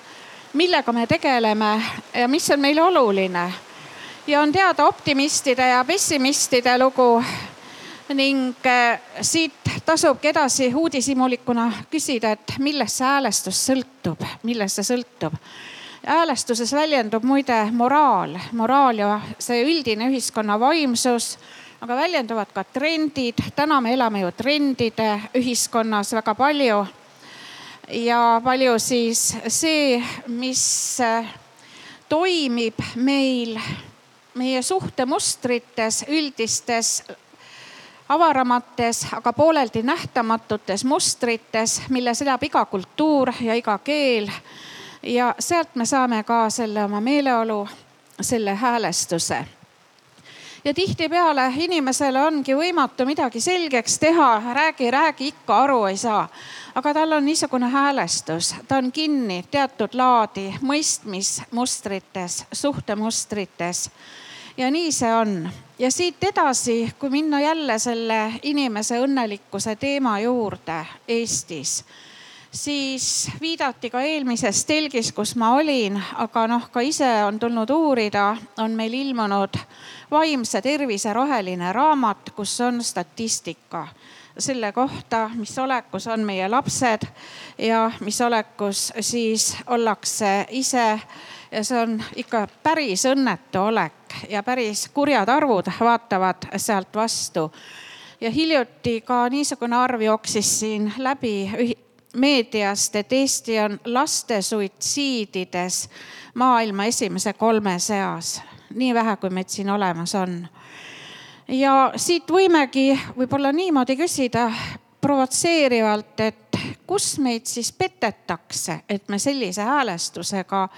millega me tegeleme ja mis on meile oluline. Ja on teada optimistide ja pessimistide lugu ning äh, siit tasubki edasi uudishimulikuna küsida, et millest see häälestus sõltub, millest see sõltub häälestuses väljendub muide moraal, moraal ja see üldine ühiskonna vaimsus aga väljenduvad ka trendid. täna me elame ju trendide ühiskonnas väga palju. ja palju siis see, mis äh, toimib meil meie suhtemustrites, üldistes avaramates, aga pooleldi nähtamatutes mustrites, milles elab iga kultuur ja iga keel. ja sealt me saame ka selle oma meeleolu, selle häälestuse ja tihtipeale inimesele ongi võimatu midagi selgeks teha, räägi, räägi, ikka aru ei saa. aga tal on niisugune häälestus, ta on kinni teatud laadi mõistmismustrites, suhtemustrites. Ja nii see on ja siit edasi, kui minna jälle selle inimese õnnelikkuse teema juurde Eestis siis viidati ka eelmises telgis, kus ma olin, aga noh, ka ise on tulnud uurida, on meil ilmunud vaimse tervise roheline raamat, kus on statistika selle kohta, mis olekus on meie lapsed ja mis olekus siis ollakse ise. ja see on ikka päris õnnetu olek ja päris kurjad arvud vaatavad sealt vastu. ja hiljuti ka niisugune arv jooksis siin läbi meediast, et Eesti on laste suitsiidides maailma esimese kolme seas. nii vähe, kui meid siin olemas on. ja siit võimegi võib-olla niimoodi küsida provotseerivalt, et kus meid siis petetakse, et me sellise häälestusega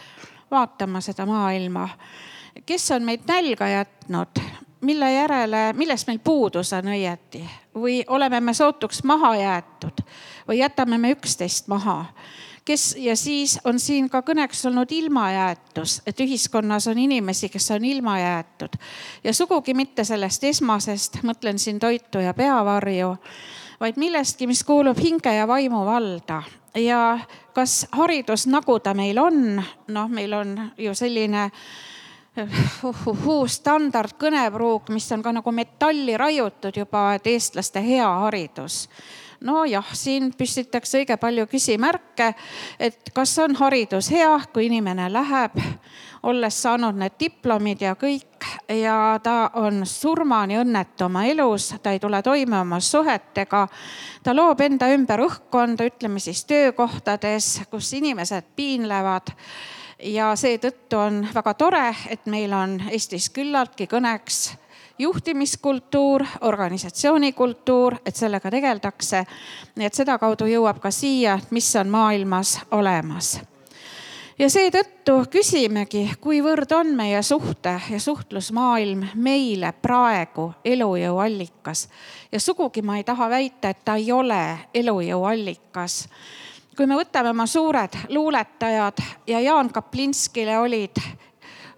vaatama seda maailma. Kes on meid nälga jätnud, mille järele, millest meil puudus on õieti või oleme me sootuks maha jäetud või jätame me üksteist maha? Kes ja siis on siin ka kõneks olnud ilmajäetus, et ühiskonnas on inimesi, kes on ilma jäetud ja sugugi mitte sellest esmasest, mõtlen siin toitu ja peavarju, vaid millestki, mis kuulub hinge ja vaimu valda. Ja kas haridus, nagu ta meil on, noh, meil on ju selline uhuhuu standard kõnepruuk, mis on ka nagu metalli raiutud juba, et eestlaste hea haridus nojah, siin püstitakse õige palju küsimärke, et kas on haridus hea, kui inimene läheb, olles saanud need diplomid ja kõik ja ta on surmani õnnetu oma elus, ta ei tule toime oma suhetega. ta loob enda ümber õhkkonda, ütleme siis töökohtades, kus inimesed piinlevad ja seetõttu on väga tore, et meil on Eestis küllaltki kõneks juhtimiskultuur, organisatsioonikultuur, et sellega tegeldakse. nii et sedakaudu jõuab ka siia, mis on maailmas olemas ja seetõttu küsimegi, kuivõrd on meie suhte ja suhtlusmaailm meile praegu elujõu allikas. ja sugugi ma ei taha väita, et ta ei ole elujõu allikas. Kui me võtame oma suured luuletajad ja Jaan Kaplinskile olid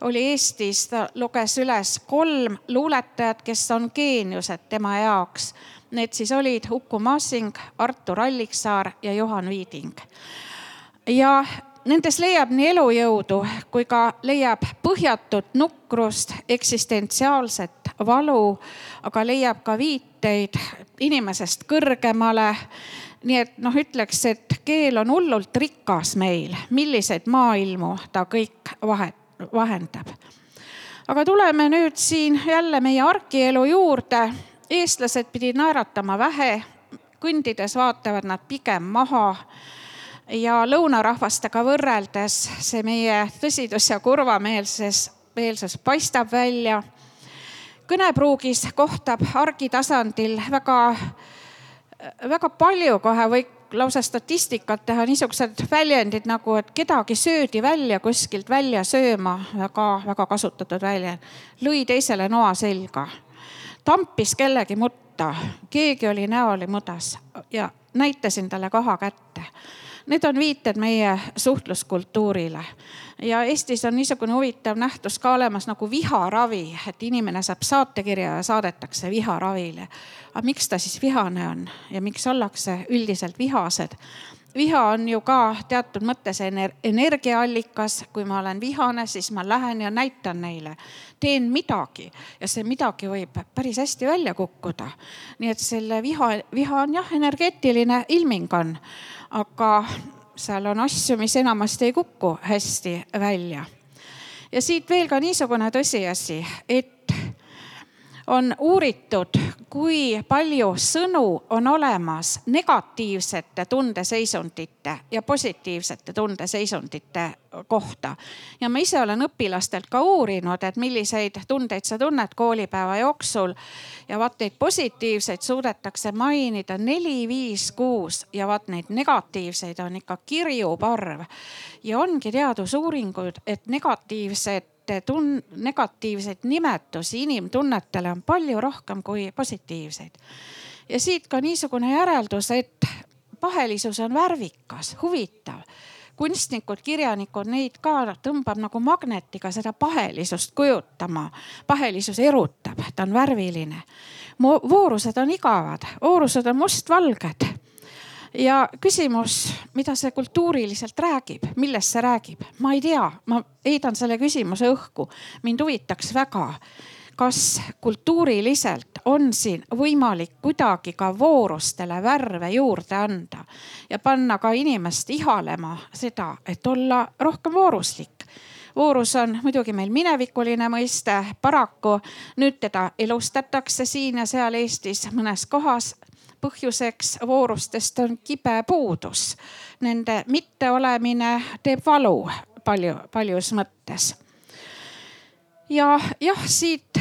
oli Eestis, ta luges üles kolm luuletajat, kes on geeniused tema jaoks. Need siis olid Uku Masing, Artur Alliksaar ja Juhan Viiding. ja nendes leiab nii elujõudu kui ka leiab põhjatut nukrust, eksistentsiaalset valu, aga leiab ka viiteid inimesest kõrgemale nii et noh, ütleks, et keel on hullult rikas meil, milliseid maailmu ta kõik vahet, vahendab. aga tuleme nüüd siin jälle meie argielu juurde. eestlased pidid naeratama vähe, kõndides vaatavad nad pigem maha ja lõunarahvastega võrreldes see meie tõsidus ja kurvameelses, meelsus paistab välja. kõnepruugis kohtab argitasandil väga, väga palju kohe või lausa statistikat teha, niisugused väljendid nagu, et kedagi söödi välja kuskilt välja sööma, väga-väga kasutatud väljend. lõi teisele noa selga, tampis kellegi mutta, keegi oli näoli mudas ja näitasin talle kaha kätte Need on viited meie suhtluskultuurile ja Eestis on niisugune huvitav nähtus ka olemas nagu viharavi, et inimene saab saatekirja ja saadetakse viharavile. aga miks ta siis vihane on ja miks ollakse üldiselt vihased? Viha on ju ka teatud mõttes ener energiaallikas. kui ma olen vihane, siis ma lähen ja näitan neile, teen midagi ja see midagi võib päris hästi välja kukkuda. nii et selle viha, viha on jah, energeetiline ilming on aga seal on asju, mis enamasti ei kuku hästi välja. ja siit veel ka niisugune tõsiasi, et on uuritud, kui palju sõnu on olemas negatiivsete tundeseisundite ja positiivsete tundeseisundite kohta. ja ma ise olen õpilastelt ka uurinud, et milliseid tundeid sa tunned koolipäeva jooksul. ja vaat neid positiivseid suudetakse mainida neli, viis, kuus ja vaat neid negatiivseid on ikka kirju parv. ja ongi teadusuuringud, et negatiivsed tun-, negatiivseid nimetusi inimtunnetele on palju rohkem kui positiivseid. ja siit ka niisugune järeldus, et pahelisus on värvikas, huvitav kunstnikud, kirjanikud, neid ka tõmbab nagu magnetiga seda pahelisust kujutama. pahelisus erutab, ta on värviline. voorused on igavad, voorused on mustvalged ja küsimus, mida see kultuuriliselt räägib, millest see räägib, ma ei tea, ma heidan selle küsimuse õhku. mind huvitaks väga, kas kultuuriliselt on siin võimalik kuidagi ka voorustele värve juurde anda ja panna ka inimest ihalema seda, et olla rohkem vooruslik. Voorus on muidugi meil minevikuline mõiste, paraku nüüd teda elustatakse siin ja seal Eestis mõnes kohas põhjuseks voorustest on kibe puudus. Nende mitteolemine teeb valu palju, paljus mõttes. ja jah, siit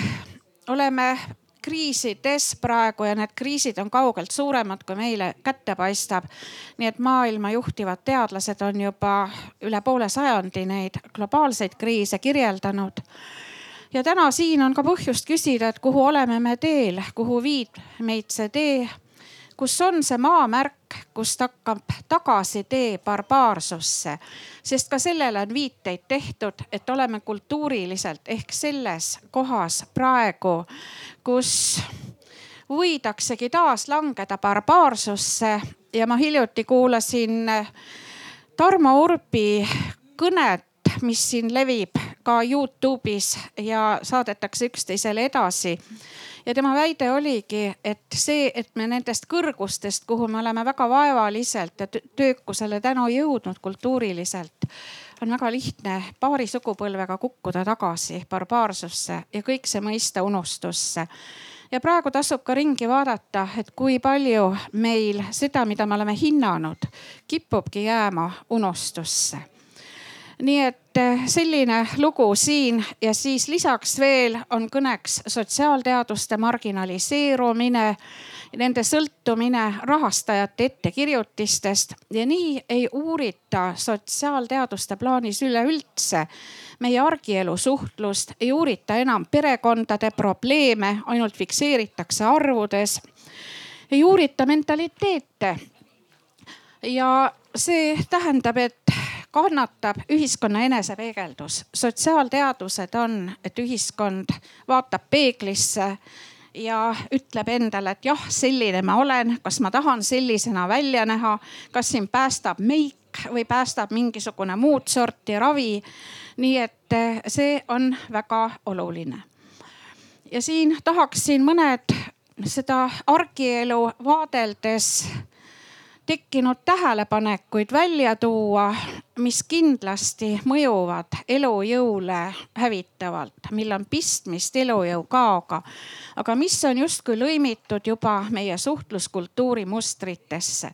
oleme kriisides praegu ja need kriisid on kaugelt suuremad, kui meile kätte paistab. nii et maailma juhtivad teadlased on juba üle poole sajandi neid globaalseid kriise kirjeldanud ja täna siin on ka põhjust küsida, et kuhu oleme me teel, kuhu viib meid see tee kus on see maamärk, kust hakkab tagasitee barbaarsusse. sest ka sellele on viiteid tehtud, et oleme kultuuriliselt ehk selles kohas praegu, kus võidaksegi taas langeda barbaarsusse ja ma hiljuti kuulasin Tarmo Urbi kõnet, mis siin levib ka Youtube'is ja saadetakse üksteisele edasi ja tema väide oligi, et see, et me nendest kõrgustest, kuhu me oleme väga vaevaliselt ja töökusele tänu jõudnud kultuuriliselt, on väga lihtne paari sugupõlvega kukkuda tagasi barbaarsusse ja kõik see mõista unustusse. Ja praegu tasub ka ringi vaadata, et kui palju meil seda, mida me oleme hinnanud, kipubki jääma unustusse. Nii et eh, selline lugu siin ja siis lisaks veel on kõneks sotsiaalteaduste marginaliseerumine, nende sõltumine rahastajate ettekirjutistest ja nii ei uurita sotsiaalteaduste plaanis üleüldse meie argielu suhtlust, ei uurita enam perekondade probleeme, ainult fikseeritakse arvudes. ei uurita mentaliteete. ja see tähendab, et kannatab ühiskonna enesepeegeldus. sotsiaalteadused on, et ühiskond vaatab peeglisse ja ütleb endale, et jah, selline ma olen, kas ma tahan sellisena välja näha, kas sind päästab meik või päästab mingisugune muud sorti ravi. nii et eh, see on väga oluline. ja siin tahaksin mõned seda argielu vaadeldes tekkinud tähelepanekuid välja tuua, mis kindlasti mõjuvad elujõule hävitavalt, mil on pistmist elujõu kaoga. aga mis on justkui lõimitud juba meie suhtluskultuuri mustritesse.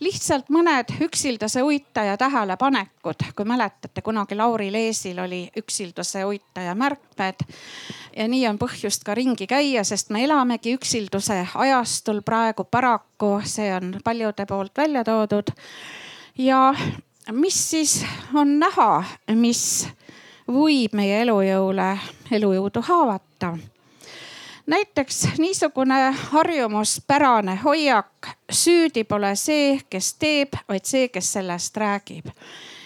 lihtsalt mõned üksildase uitaja tähelepanekud, kui mäletate, kunagi Lauri Leesil oli üksildase uitaja märkmed. ja nii on põhjust ka ringi käia, sest me elamegi üksilduse ajastul praegu paraku, see on paljude poolt välja toodud ja mis siis on näha, mis võib meie elujõule, elujõudu haavata? näiteks niisugune harjumuspärane hoiak, süüdi pole see, kes teeb, vaid see, kes sellest räägib.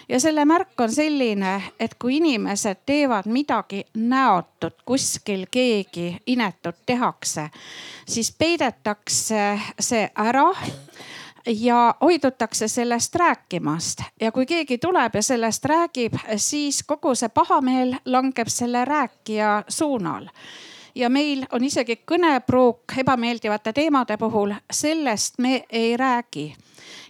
ja selle märk on selline, et kui inimesed teevad midagi näotut, kuskil keegi inetut tehakse, siis peidetakse see ära ja hoidutakse sellest rääkimast. Ja kui keegi tuleb ja sellest räägib, siis kogu see pahameel langeb selle rääkija suunal ja meil on isegi kõnepruuk ebameeldivate teemade puhul, sellest me ei räägi.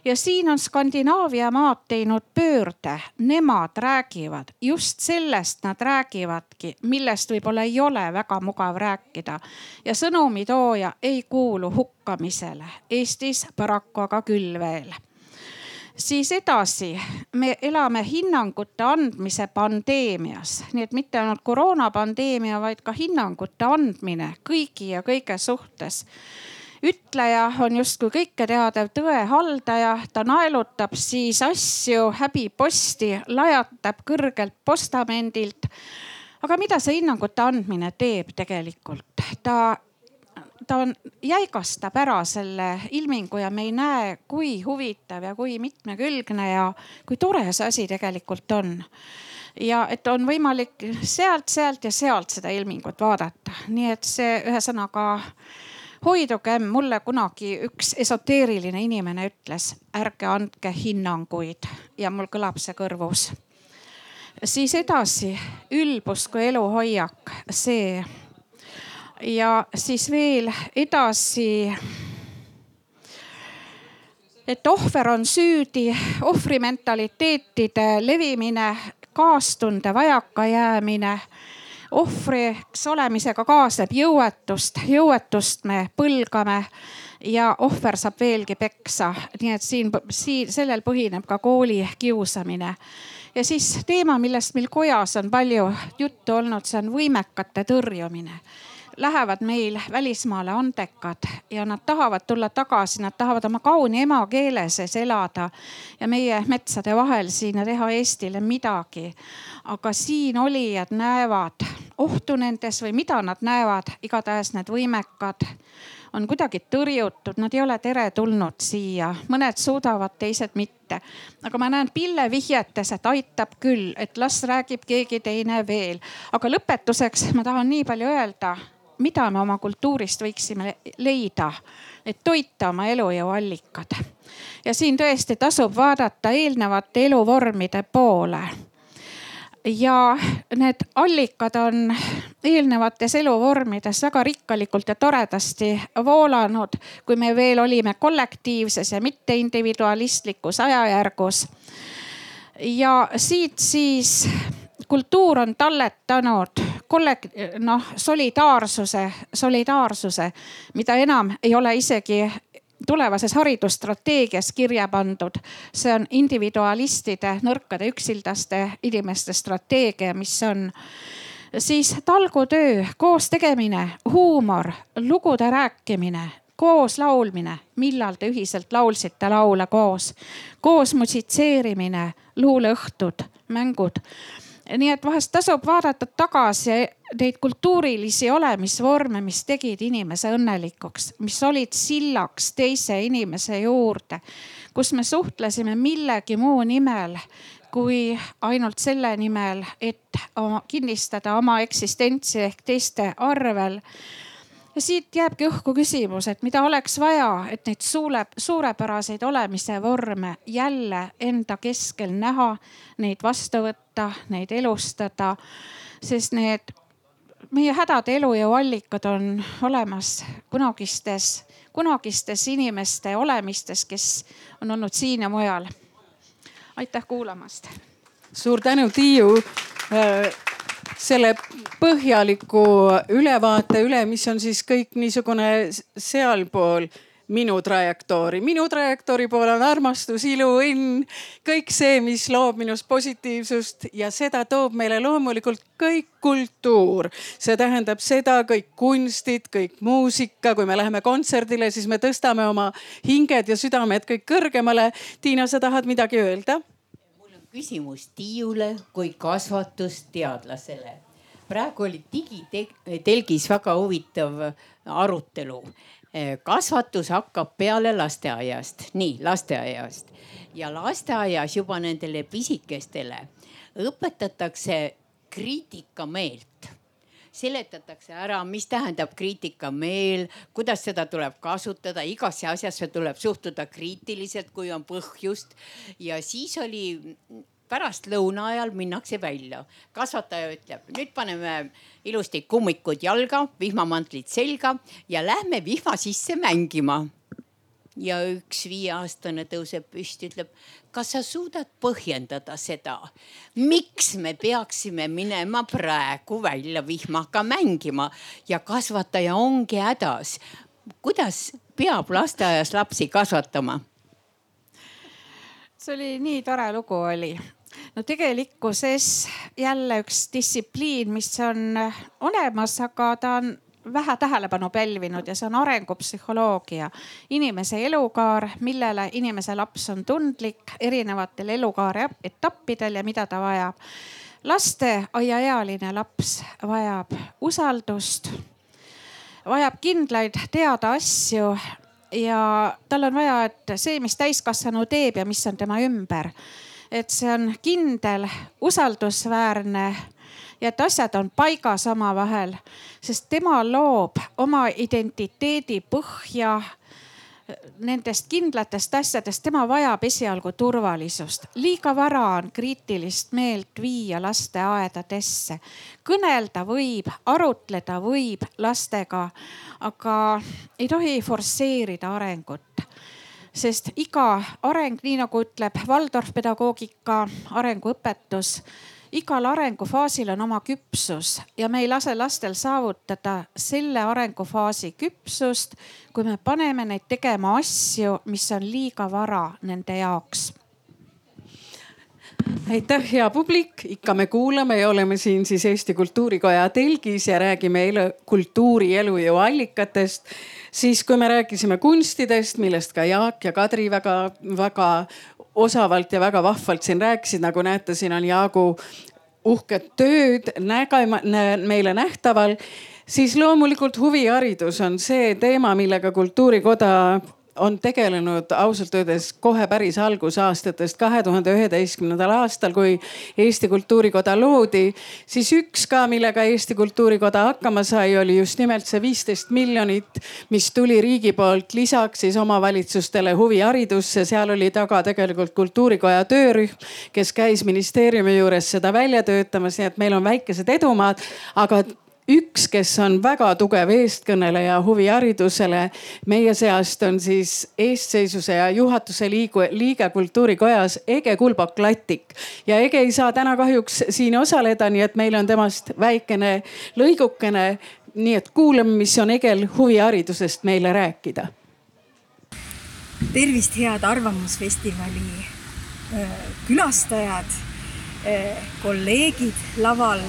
Ja siin on Skandinaavia maad teinud pöörde, nemad räägivad. Just sellest, nad räägivadki, millest võib-olla ei ole väga mugav rääkida. ja sõnumitooja ei kuulu hukkamisele, Eestis paraku aga küll veel siis edasi, me elame hinnangute andmise pandeemias, nii et mitte ainult koroonapandeemia, vaid ka hinnangute andmine kõigi ja kõige suhtes ütleja on justkui kõike teadev tõe haldaja, ta naelutab siis asju häbiposti, lajatab kõrgelt postamendilt. aga mida see hinnangute andmine teeb tegelikult? ta, ta on, jäigastab ära selle ilmingu ja me ei näe, kui huvitav ja kui mitmekülgne ja kui tore see asi tegelikult on ja et on võimalik sealt, sealt ja sealt seda ilmingut vaadata, nii et see ühesõnaga hoidugem, mulle kunagi üks esoteeriline inimene ütles, ärge andke hinnanguid ja mul kõlab see kõrvus. siis edasi ülbus kui eluhoiak, see. Ja siis veel edasi. Et ohver on süüdi, ohvrimentaliteetide levimine, kaastunde vajakajäämine ohvriks olemisega kaasneb jõuetust, jõuetust me põlgame ja ohver saab veelgi peksa, nii et siin, siin sellel põhineb ka kooli kiusamine. ja siis teema, millest meil kojas on palju juttu olnud, see on võimekate tõrjumine lähevad meil välismaale andekad ja nad tahavad tulla tagasi, nad tahavad oma kauni emakeele sees elada ja meie metsade vahel siin ja teha Eestile midagi. aga siin olijad näevad ohtu nendes või mida nad näevad, igatahes need võimekad on kuidagi tõrjutud, nad ei ole teretulnud siia, mõned suudavad, teised mitte. aga ma näen pillevihjetes, et aitab küll, et las räägib keegi teine veel. aga lõpetuseks ma tahan nii palju öelda, mida me oma kultuurist võiksime leida, et toita oma elujõuallikad. ja siin tõesti tasub vaadata eelnevate eluvormide poole ja need allikad on eelnevates eluvormides väga rikkalikult ja toredasti voolanud, kui me veel olime kollektiivses ja mitte individualistlikus ajajärgus. ja siit siis kultuur on talletanud kollek-, noh solidaarsuse, solidaarsuse, mida enam ei ole isegi tulevases haridusstrateegias kirja pandud. see on individualistide, nõrkade, üksildaste inimeste strateegia, mis on siis talgutöö, koos tegemine, huumor, lugude rääkimine, koos laulmine, millal te ühiselt laulsite laule koos, koos musitseerimine, luuleõhtud, mängud nii et vahest tasub vaadata tagasi neid kultuurilisi olemisvorme, mis tegid inimese õnnelikuks, mis olid sillaks teise inimese juurde, kus me suhtlesime millegi muu nimel kui ainult selle nimel, et kinnistada oma eksistentsi ehk teiste arvel ja siit jääbki õhku küsimus, et mida oleks vaja, et neid suure, suurepäraseid olemise vorme jälle enda keskel näha, neid vastu võtta, neid elustada. sest need meie hädade elujõu allikad on olemas kunagistes, kunagistes inimeste olemistes, kes on olnud siin ja mujal. aitäh kuulamast. suur tänu, Tiiu selle põhjaliku ülevaate üle, mis on siis kõik niisugune sealpool minu trajektoori. minu trajektoori pool on armastus, ilu, õnn, kõik see, mis loob minus positiivsust ja seda toob meile loomulikult kõik kultuur. see tähendab seda kõik kunstid, kõik muusika, kui me läheme kontserdile, siis me tõstame oma hinged ja südamed kõik kõrgemale. Tiina, sa tahad midagi öelda? Küsimus Tiiule kui kasvatusteadlasele. praegu oli digitelgis väga huvitav arutelu. kasvatus hakkab peale lasteaiast, nii lasteaiast ja lasteaias juba nendele pisikestele õpetatakse kriitikameelt seletatakse ära, mis tähendab kriitikameel, kuidas seda tuleb kasutada, igasse asjasse tuleb suhtuda kriitiliselt, kui on põhjust. ja siis oli pärast lõuna ajal minnakse välja. kasvataja ütleb, nüüd paneme ilusti kummikud jalga, vihmamantlid selga ja lähme vihma sisse mängima. Ja üks viieaastane tõuseb püsti, ütleb, kas sa suudad põhjendada seda, miks me peaksime minema praegu välja vihmaga mängima ja kasvataja ongi hädas. kuidas peab lasteaias lapsi kasvatama? see oli nii tore lugu oli no tegelikkuses jälle üks distsipliin, mis on olemas, aga ta on vähe tähelepanu pälvinud ja see on arengupsühholoogia. inimese elukaar, millele inimese laps on tundlik erinevatel elukaare etappidel ja mida ta vajab. lasteaiaealine laps vajab usaldust, vajab kindlaid teada asju ja tal on vaja, et see, mis täiskasvanu teeb ja mis on tema ümber, et see on kindel, usaldusväärne ja et asjad on paigas omavahel, sest tema loob oma identiteedi põhja nendest kindlatest asjadest, tema vajab esialgu turvalisust. liiga vara on kriitilist meelt viia lasteaedadesse. kõnelda võib, arutleda võib lastega, aga ei tohi forsseerida arengut sest iga areng, nii nagu ütleb Waldorf pedagoogika arenguõpetus igal arengufaasil on oma küpsus ja me ei lase lastel saavutada selle arengufaasi küpsust, kui me paneme neid tegema asju, mis on liiga vara nende jaoks aitäh, hea publik, ikka me kuulame ja oleme siin siis Eesti Kultuurikoja telgis ja räägime kultuuri elujõu allikatest. siis, kui me rääkisime kunstidest, millest ka Jaak ja Kadri väga-väga osavalt ja väga vahvalt siin rääkisid, nagu näete, siin on Jaagu uhked tööd nägema, meile nähtaval, siis loomulikult huviharidus on see teema, millega Kultuurikoda on tegelenud ausalt öeldes kohe päris algusaastatest, kahe tuhande üheteistkümnendal aastal, kui Eesti Kultuurikoda loodi, siis üks ka, millega Eesti Kultuurikoda hakkama sai, oli just nimelt see viisteist miljonit, mis tuli riigi poolt lisaks siis omavalitsustele huviharidusse. seal oli taga tegelikult Kultuurikoja töörühm, kes käis ministeeriumi juures seda välja töötamas, nii et meil on väikesed edumaad, aga üks, kes on väga tugev eestkõneleja huviharidusele meie seast on siis eestseisuse ja juhatuse liigu, liige kultuurikojas Ege Kulbok-Lattik. ja Ege ei saa täna kahjuks siin osaleda, nii et meil on temast väikene lõigukene. nii et kuulame, mis on Egel huviharidusest meile rääkida. tervist, head Arvamusfestivali külastajad, kolleegid laval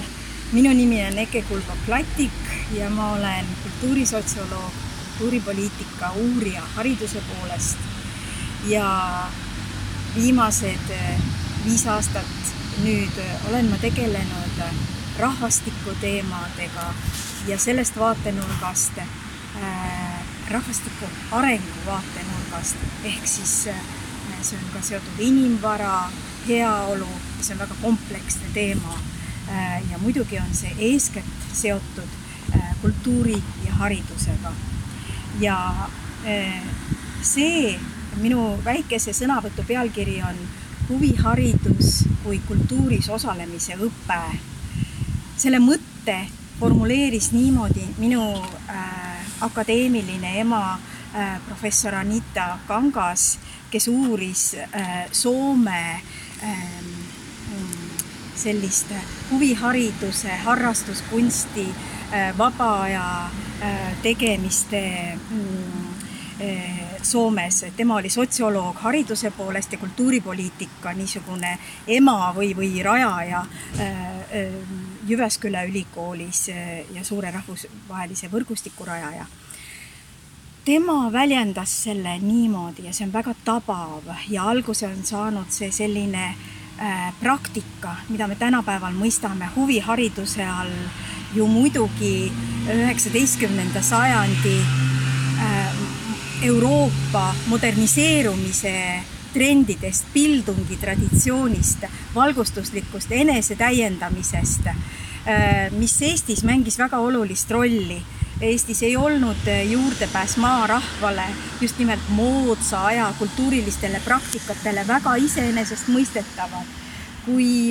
minu nimi on Eke Kulbo-Platik ja ma olen kultuurisotsioloog, kultuuripoliitika uurija hariduse poolest. ja viimased eh, viis aastat nüüd eh, olen ma tegelenud rahvastiku teemadega ja sellest vaatenurgast äh,, rahvastiku arengu vaatenurgast ehk siis äh, see on ka seotud inimvara, heaolu, see on väga kompleksne teema ja muidugi on see eeskätt seotud äh, kultuuri ja haridusega. ja äh, see minu väikese sõnavõtu pealkiri on huviharidus kui kultuuris osalemise õpe. selle mõtte formuleeris niimoodi minu äh, akadeemiline ema äh, professor Anita Kangas, kes uuris äh, Soome äh, sellist huvihariduse, harrastuskunsti, äh, vaba aja äh, tegemiste mm, äh, Soomes, tema oli sotsioloog hariduse poolest ja kultuuripoliitika niisugune ema või, või rajaja Jyväsküla ülikoolis ja suure rahvusvahelise võrgustiku rajaja. Tema väljendas selle niimoodi ja see on väga tabav ja alguse on saanud see selline Äh, praktika, mida me tänapäeval mõistame huvihariduse all ju muidugi üheksateistkümnenda sajandi äh, Euroopa moderniseerumise trendidest, pildungi traditsioonist, valgustuslikust enesetäiendamisest, äh, mis Eestis mängis väga olulist rolli Eestis ei olnud juurdepääs maarahvale just nimelt moodsa aja kultuurilistele praktikatele väga iseenesestmõistetavad. kui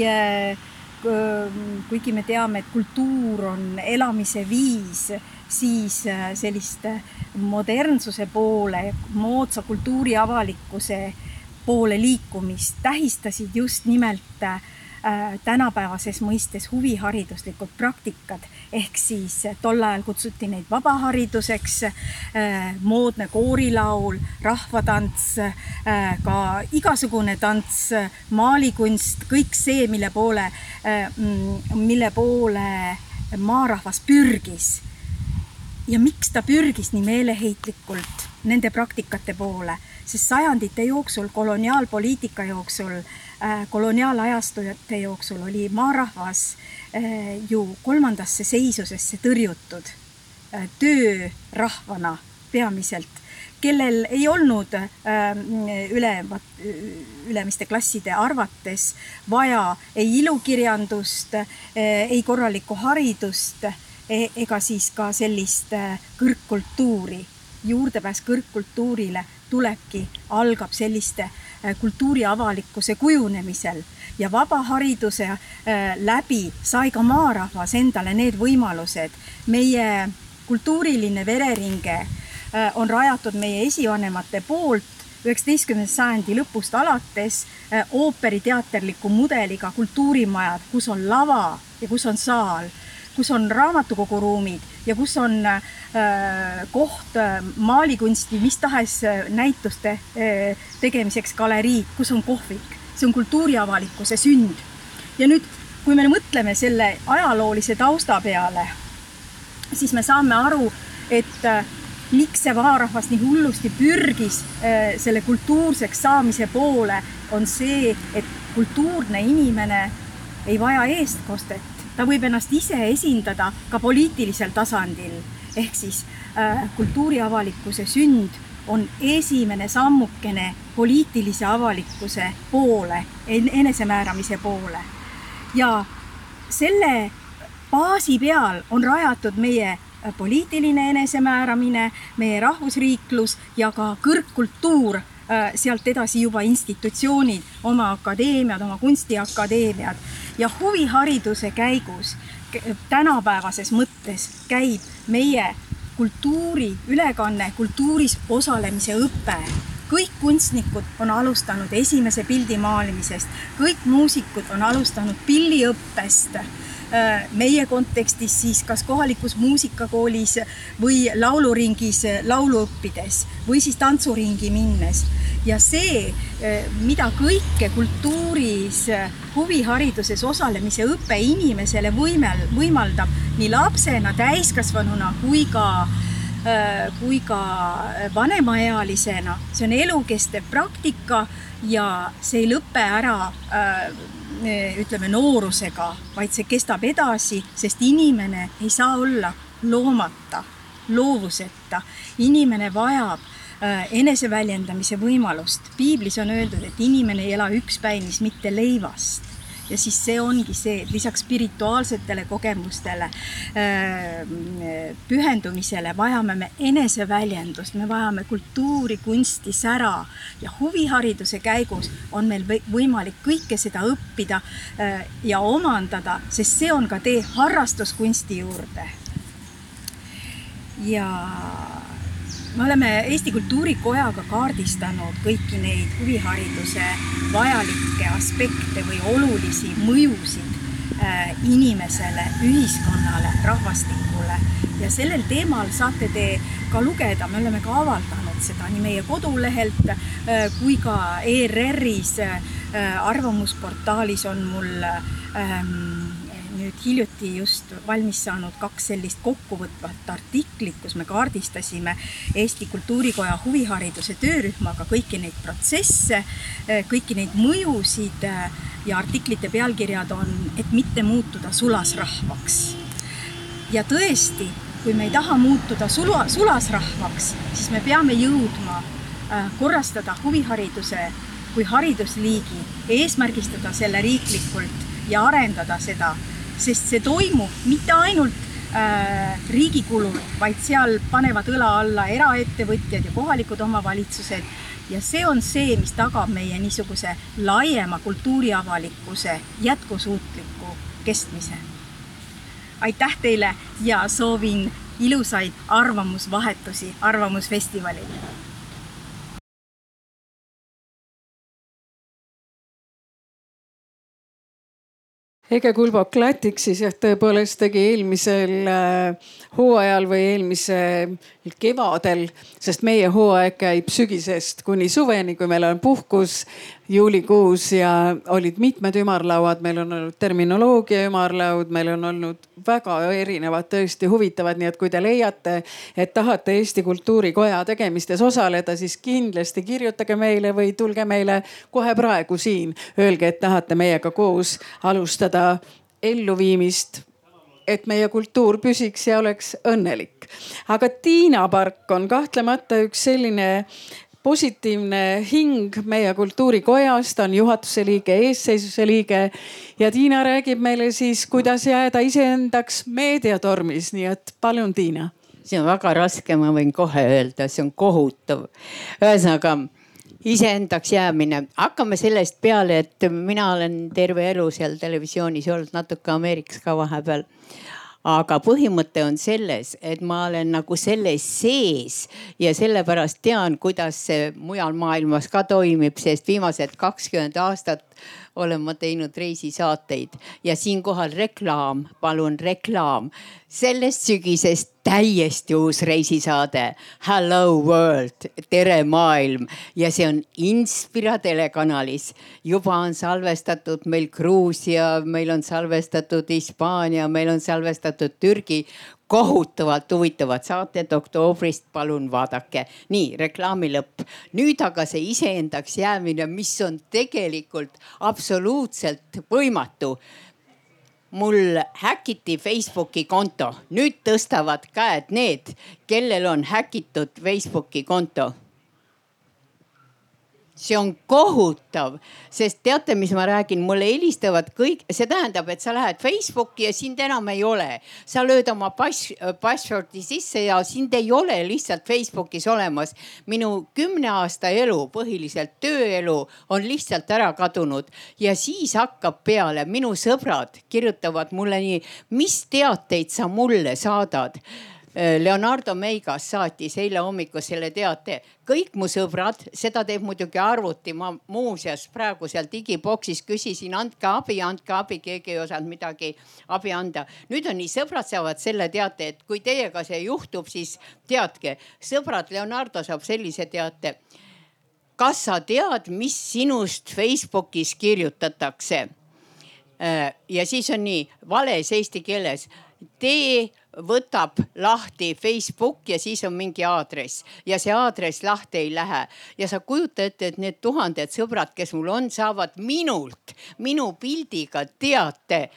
kuigi me teame, et kultuur on elamise viis, siis sellist modernsuse poole, moodsa kultuuriavalikkuse poole liikumist tähistasid just nimelt tänapäevases mõistes huvihariduslikud praktikad ehk siis tol ajal kutsuti neid vabahariduseks, äh, moodne koorilaul, rahvatants, äh, ka igasugune tants, maalikunst, kõik see, mille poole, mm, mille poole maarahvas pürgis. Ja miks ta pürgis nii meeleheitlikult nende praktikate poole, sest sajandite jooksul, koloniaalpoliitika jooksul äh,, koloniaalajastute jooksul oli maarahvas äh, ju kolmandasse seisusesse tõrjutud äh, töörahvana peamiselt, kellel ei olnud äh, ülemat, ülemiste klasside arvates vaja ei ilukirjandust äh,, ei korralikku haridust E, ega siis ka sellist äh, kõrgkultuuri. juurdepääs kõrgkultuurile tulebki, algab selliste äh, kultuuriavalikkuse kujunemisel ja vabahariduse äh, läbi sai ka maarahvas endale need võimalused. meie kultuuriline vereringe on rajatud meie esivanemate poolt üheksateistkümnenda sajandi lõpust alates ooperiteaterliku mudeliga kultuurimajad, kus on lava ja kus on saal kus on raamatukoguruumid ja kus on äh, koht äh, maalikunsti, mis tahes äh, näituste äh, tegemiseks galeriid, kus on kohvik. see on kultuuriavalikkuse sünd. ja nüüd, kui me mõtleme selle ajaloolise tausta peale, siis me saame aru, et äh, miks see vaarahvas nii hullusti pürgis äh, selle kultuurseks saamise poole, on see, et kultuurne inimene ei vaja eestkostet ta võib ennast ise esindada ka poliitilisel tasandil. ehk siis äh, kultuuriavalikkuse sünd on esimene sammukene poliitilise avalikkuse poole, enesemääramise poole. ja selle baasi peal on rajatud meie äh, poliitiline enesemääramine, meie rahvusriiklus ja ka kõrgkultuur sealt edasi juba institutsioonid, oma akadeemiad, oma kunstiakadeemiad. Ja huvihariduse käigus tänapäevases mõttes käib meie kultuuri ülekanne, kultuuris osalemise õpe. Kõik kunstnikud on alustanud esimese pildi maalimisest, kõik muusikud on alustanud pilliõppest. Äh, meie kontekstis siis kas kohalikus muusikakoolis või lauluringis laulu õppides või siis tantsuringi minnes. ja see, äh, mida kõike kultuuris, huvihariduses osalemise õpe inimesele võimel, võimaldab nii lapsena, täiskasvanuna kui ka äh, kui ka vanemaealisena, see on elukestev praktika ja see ei lõpe ära ütleme noorusega, vaid see kestab edasi, sest inimene ei saa olla loomata, loovuseta. inimene vajab äh, eneseväljendamise võimalust. piiblis on öeldud, et inimene ei ela ükspäinis mitte leivast ja siis see ongi see, et lisaks spirituaalsetele kogemustele, äh, pühendumisele vajame me eneseväljendust, me vajame kultuuri, kunsti, sära ja huvihariduse käigus on meil võimalik kõike seda õppida äh, ja omandada, sest see on ka tee harrastuskunsti juurde. ja me oleme Eesti Kultuurikojaga kaardistanud kõiki neid huvihariduse vajalikke aspekte või olulisi mõjusid äh, inimesele, ühiskonnale, rahvastikule. Ja sellel teemal saate te ka lugeda, me oleme ka avaldanud seda nii meie kodulehelt äh, kui ka ERR-is äh, arvamusportaalis on mul ähm, nüüd hiljuti just valmis saanud kaks sellist kokkuvõtvat artiklit, kus me kaardistasime Eesti Kultuurikoja huvihariduse töörühmaga kõiki neid protsesse, kõiki neid mõjusid ja artiklite pealkirjad on, et mitte muutuda sulasrahvaks. ja tõesti, kui me ei taha muutuda sula, sulasrahvaks, siis me peame jõudma äh, korrastada huvihariduse kui haridusliigi, eesmärgistada selle riiklikult ja arendada seda sest see toimub mitte ainult äh, riigi kulul, vaid seal panevad õla alla eraettevõtjad ja kohalikud omavalitsused ja see on see, mis tagab meie niisuguse laiema kultuuriavalikkuse jätkusuutliku kestmise. aitäh teile ja soovin ilusaid arvamusvahetusi Arvamusfestivalil Ege Kulbok Lätik siis jah, tõepoolest tegi eelmisel äh, hooajal või eelmisel kevadel, sest meie hooaeg käib sügisest kuni suveni, kui meil on puhkus juulikuus ja olid mitmed ümarlauad, meil on olnud terminoloogia ümarlaud, meil on olnud väga erinevad, tõesti huvitavad, nii et kui te leiate, et tahate Eesti Kultuurikoja tegemistes osaleda, siis kindlasti kirjutage meile või tulge meile kohe praegu siin. Öelge, et tahate meiega koos alustada elluviimist et meie kultuur püsiks ja oleks õnnelik. aga Tiina Park on kahtlemata üks selline positiivne hing meie kultuurikojas, ta on juhatuse liige, eesseisuse liige. Ja Tiina räägib meile siis, kuidas jääda iseendaks meediatormis, nii et palun, Tiina. see on väga raske, ma võin kohe öelda, see on kohutav. ühesõnaga iseendaks jäämine, hakkame sellest peale, et mina olen terve elu seal televisioonis olnud, natuke Ameerikas ka vahepeal aga põhimõte on selles, et ma olen nagu selles sees ja sellepärast tean, kuidas see mujal maailmas ka toimib, sest viimased kakskümmend aastat olen ma teinud reisisaateid ja siinkohal reklaam, palun reklaam. sellest sügisest täiesti uus reisisaade Hello World, tere maailm ja see on Inspira telekanalis. juba on salvestatud meil Gruusia, meil on salvestatud Hispaania, meil on salvestatud Türgi kohutavalt huvitavad saated oktoobrist, palun vaadake. nii reklaami lõpp. nüüd aga see iseendaks jäämine, mis on tegelikult absoluutselt võimatu mul häkiti Facebooki konto, nüüd tõstavad käed need, kellel on häkitud Facebooki konto see on kohutav, sest teate, mis ma räägin, mulle helistavad kõik, see tähendab, et sa lähed Facebooki ja sind enam ei ole. sa lööd oma pass, password'i sisse ja sind ei ole lihtsalt Facebookis olemas. minu kümne aasta elu, põhiliselt tööelu on lihtsalt ära kadunud. Ja siis hakkab peale, minu sõbrad kirjutavad mulle nii, mis teateid sa mulle saadad Leonardo Meigas saatis eile hommikul selle teate. kõik mu sõbrad, seda teeb muidugi arvuti, ma muuseas praegu seal digiboksis küsisin, andke abi, andke abi, keegi ei osanud midagi abi anda. nüüd on nii, sõbrad saavad selle teate, et kui teiega see juhtub, siis teadke, sõbrad, Leonardo saab sellise teate. kas sa tead, mis sinust Facebookis kirjutatakse? Äh, ja siis on nii vales eesti keeles tee võtab lahti Facebook ja siis on mingi aadress ja see aadress lahti ei lähe. ja sa kujuta ette, et need tuhanded sõbrad, kes mul on, saavad minult, minu pildiga teate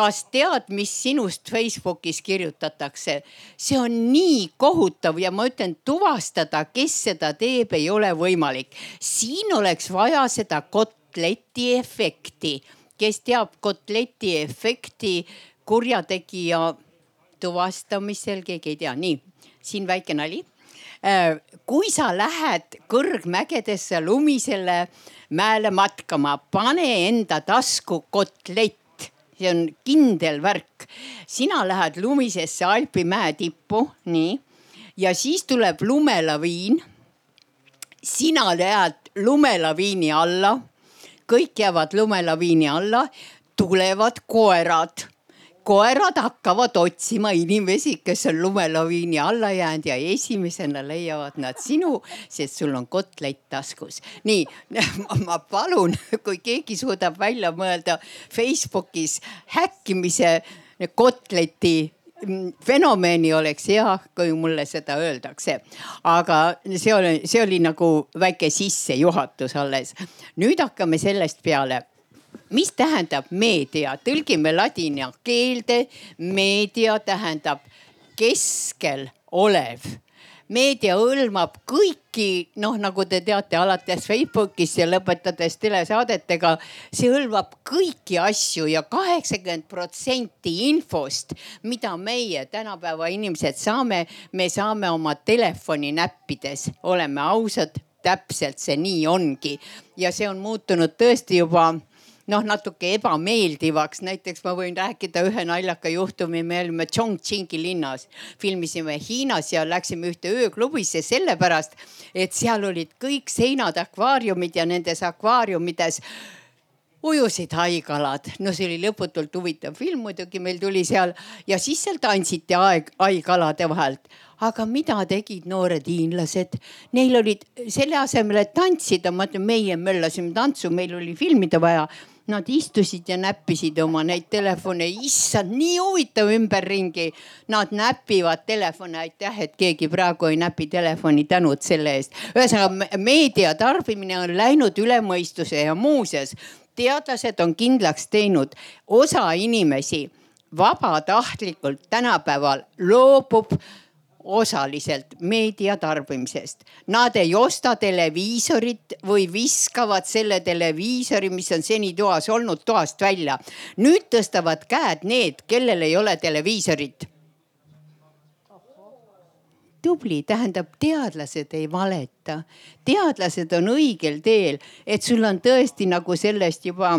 kas tead, mis sinust Facebookis kirjutatakse? see on nii kohutav ja ma ütlen, tuvastada, kes seda teeb, ei ole võimalik. siin oleks vaja seda kotleti efekti. kes teab kotleti efekti kurjategija tuvastamisel, keegi ei tea, nii siin väike nali. Äh, kui sa lähed kõrgmägedesse lumisele mäele matkama, pane enda tasku kotlett, see on kindel värk. sina lähed lumisesse Alpi mäe tippu, nii ja siis tuleb lumelaviin. sina jääd lumelaviini alla, kõik jäävad lumelaviini alla, tulevad koerad koerad hakkavad otsima inimesi, kes on lumelaviini alla jäänud ja esimesena leiavad nad sinu, sest sul on kotlett taskus. nii, <laughs> ma palun, kui keegi suudab välja mõelda Facebookis häkkimise kotleti fenomeni oleks hea, kui mulle seda öeldakse. aga see oli, see oli nagu väike sissejuhatus alles. nüüd hakkame sellest peale mis tähendab meedia, tõlgime ladina keelde. meedia tähendab keskel olev. meedia hõlmab kõiki, noh, nagu te teate, alates Facebookist ja lõpetades telesaadetega. see hõlmab kõiki asju ja kaheksakümmend protsenti infost, mida meie tänapäeva inimesed saame, me saame oma telefoni näppides, oleme ausad täpselt see nii ongi ja see on muutunud tõesti juba noh, natuke ebameeldivaks. näiteks ma võin rääkida ühe naljaka juhtumi, me olime Chongqingi linnas, filmisime Hiinas ja läksime ühte ööklubisse sellepärast, et seal olid kõik seinad akvaariumid ja nendes akvaariumides ujusid haikalad, no see oli lõputult huvitav film muidugi, meil tuli seal ja siis seal tantsiti aeg, haikalade vahelt. aga mida tegid noored hiinlased? Neil olid selle asemel, et tantsida, ma ütlen, meie möllasime tantsu, meil oli filmida vaja Nad istusid ja näppisid oma neid telefone, issand, nii huvitav ümberringi. Nad näpivad telefone, aitäh, et keegi praegu ei näpi telefoni, tänud selle eest. ühesõnaga meedia tarbimine on läinud üle mõistuse ja muuseas teadlased on kindlaks teinud, osa inimesi vabatahtlikult tänapäeval loobub osaliselt meedia tarbimisest. Nad ei osta televiisorit või viskavad selle televiisori, mis on seni toas olnud, toast välja. nüüd tõstavad käed need, kellel ei ole televiisorit. tubli, tähendab teadlased ei valeta, teadlased on õigel teel, et sul on tõesti nagu sellest juba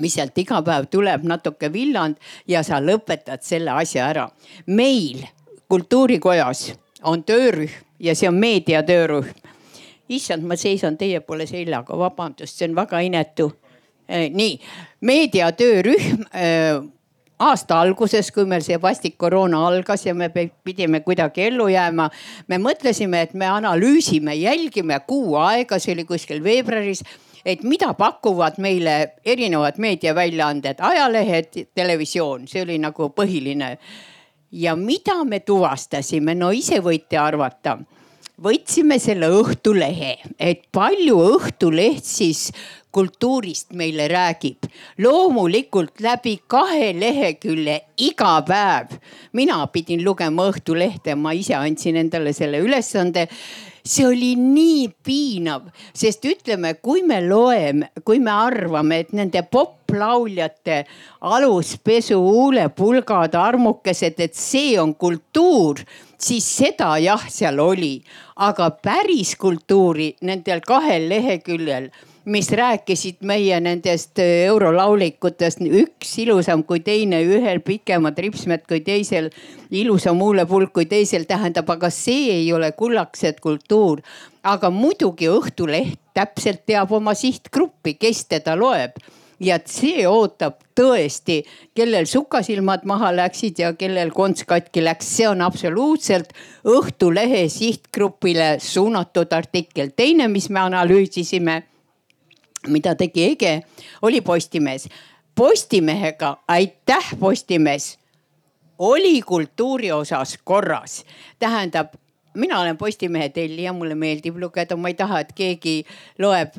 mis sealt iga päev tuleb natuke villand ja sa lõpetad selle asja ära. meil kultuurikojas on töörühm ja see on meedia töörühm. issand, ma seisan teie poole seljaga, vabandust, see on väga inetu. Eh, nii, meedia töörühm eh, aasta alguses, kui meil see vastik koroona algas ja me pidime kuidagi ellu jääma, me mõtlesime, et me analüüsime, jälgime kuu aega, see oli kuskil veebruaris et mida pakuvad meile erinevad meediaväljaanded, ajalehed, televisioon, see oli nagu põhiline ja mida me tuvastasime, no ise võite arvata. võtsime selle Õhtulehe, et palju Õhtuleht siis kultuurist meile räägib. loomulikult läbi kahe lehekülje iga päev. mina pidin lugema Õhtulehte, ma ise andsin endale selle ülesande see oli nii piinav, sest ütleme, kui me loeme, kui me arvame, et nende poplauljate aluspesu, huulepulgad, armukesed, et see on kultuur, siis seda jah, seal oli, aga päris kultuuri nendel kahel leheküljel mis rääkisid meie nendest äh, eurolaulikutest, üks ilusam kui teine, ühel pikemad ripsmed kui teisel, ilusam huulepulk kui teisel, tähendab, aga see ei ole kullakesed kultuur. aga muidugi Õhtuleht täpselt teab oma sihtgruppi, kes teda loeb ja see ootab tõesti, kellel sukasilmad maha läksid ja kellel konts katki läks, see on absoluutselt Õhtulehe sihtgrupile suunatud artikkel. teine, mis me analüüsisime mida tegi Ege, oli Postimees. Postimehega, aitäh Postimees, oli kultuuri osas korras. tähendab, mina olen Postimehe tellija, mulle meeldib lugeda, ma ei taha, et keegi loeb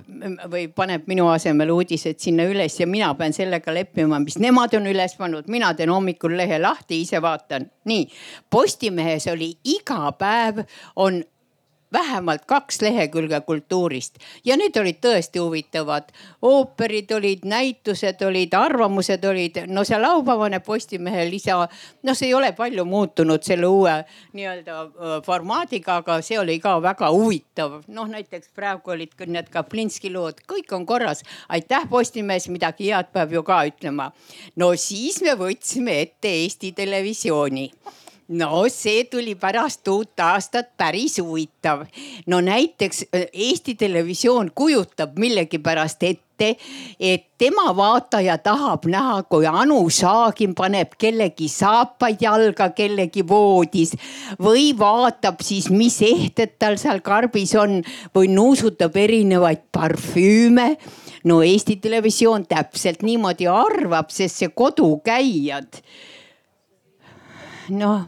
või paneb minu asemel uudised sinna üles ja mina pean sellega leppima, mis nemad on üles pannud. mina teen hommikul lehe lahti, ise vaatan. nii, Postimehes oli iga päev on vähemalt kaks lehekülge kultuurist ja need olid tõesti huvitavad. ooperid olid, näitused olid, arvamused olid, no see laupäevane Postimehe lisa, noh, see ei ole palju muutunud selle uue nii-öelda formaadiga, aga see oli ka väga huvitav. noh, näiteks praegu olid need Kaplinski lood, kõik on korras. aitäh Postimees, midagi head peab ju ka ütlema. no siis me võtsime ette Eesti Televisiooni no see tuli pärast uut aastat päris huvitav. no näiteks äh, Eesti Televisioon kujutab millegipärast ette, et tema vaataja tahab näha, kui Anu Saagim paneb kellegi saapaid jalga kellegi voodis või vaatab siis, mis ehted tal seal karbis on või nuusutab erinevaid parfüüme no Eesti Televisioon täpselt niimoodi arvab, sest see kodukäijad noh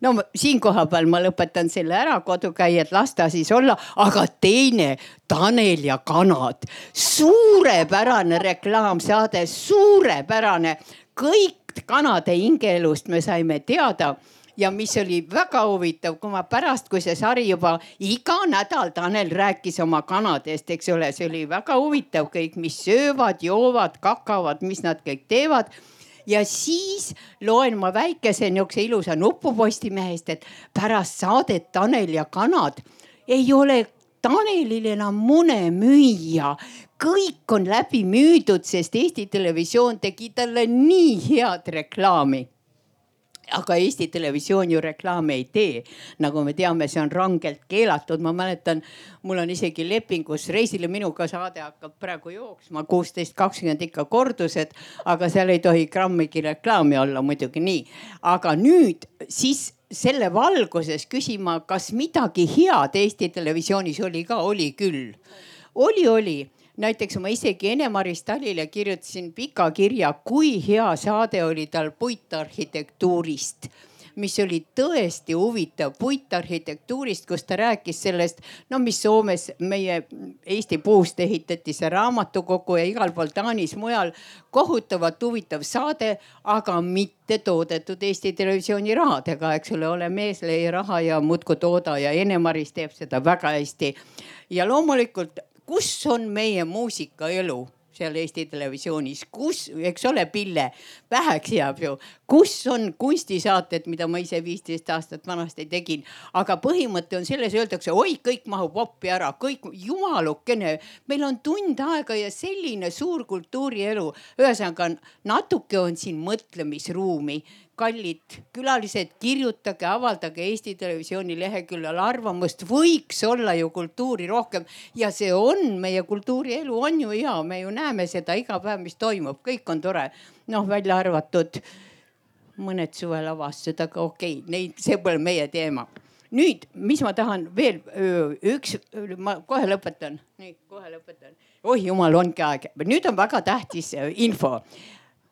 no siin kohapeal ma lõpetan selle ära, kodukäijad, las ta siis olla, aga teine, Tanel ja kanad, suurepärane reklaamsaade, suurepärane, kõik kanade hingeelust me saime teada. Ja mis oli väga huvitav, kui ma pärast, kui see sari juba iga nädal Tanel rääkis oma kanadest, eks ole, see oli väga huvitav. Kõik, mis söövad, joovad, kakavad, mis nad kõik teevad ja siis loen ma väikese nihukese ilusa nupu Postimehest, et pärast saadet Tanel ja kanad ei ole Tanelil enam mune müüa. kõik on läbi müüdud, sest Eesti Televisioon tegi talle nii head reklaami aga Eesti Televisioon ju reklaami ei tee. nagu me teame, see on rangelt keelatud, ma mäletan, mul on isegi lepingus Reisile minuga saade hakkab praegu jooksma, kuusteist, kakskümmend ikka kordused, aga seal ei tohi grammigi reklaami olla, muidugi nii. aga nüüd siis selle valguses küsima, kas midagi head Eesti Televisioonis oli ka, oli küll. oli, oli näiteks ma isegi Ene-Maris Talile kirjutasin pika kirja, kui hea saade oli tal puitarhitektuurist mis oli tõesti huvitav puitarhitektuurist, kus ta rääkis sellest, no mis Soomes meie Eesti puust ehitati see raamatukogu ja igal pool Taanis mujal. kohutavalt huvitav saade, aga mitte toodetud Eesti Televisiooni rahadega, eks ole, ole mees, leia raha ja muudkui tooda ja Ene-Maris teeb seda väga hästi. ja loomulikult kus on meie muusikaelu seal Eesti Televisioonis, kus, eks ole, Pille, väheks jääb ju, kus on kunstisaated, mida ma ise viisteist aastat vanasti tegin. aga põhimõte on selles, öeldakse, oi, kõik mahub oppi ära, kõik jumalukene, meil on tund aega ja selline suur kultuurielu. ühesõnaga natuke on siin mõtlemisruumi kallid külalised, kirjutage, avaldage Eesti Televisiooni leheküljel arvamust, võiks olla ju kultuuri rohkem. Ja see on, meie kultuurielu on ju hea, me ju näeme seda iga päev, mis toimub, kõik on tore. noh, välja arvatud mõned suvelavastused, aga okei. Okay,, neid, see pole meie teema. nüüd, mis ma tahan veel, üks, ma kohe lõpetan, nii kohe lõpetan. oi jumal, ongi aeg, nüüd on väga tähtis info.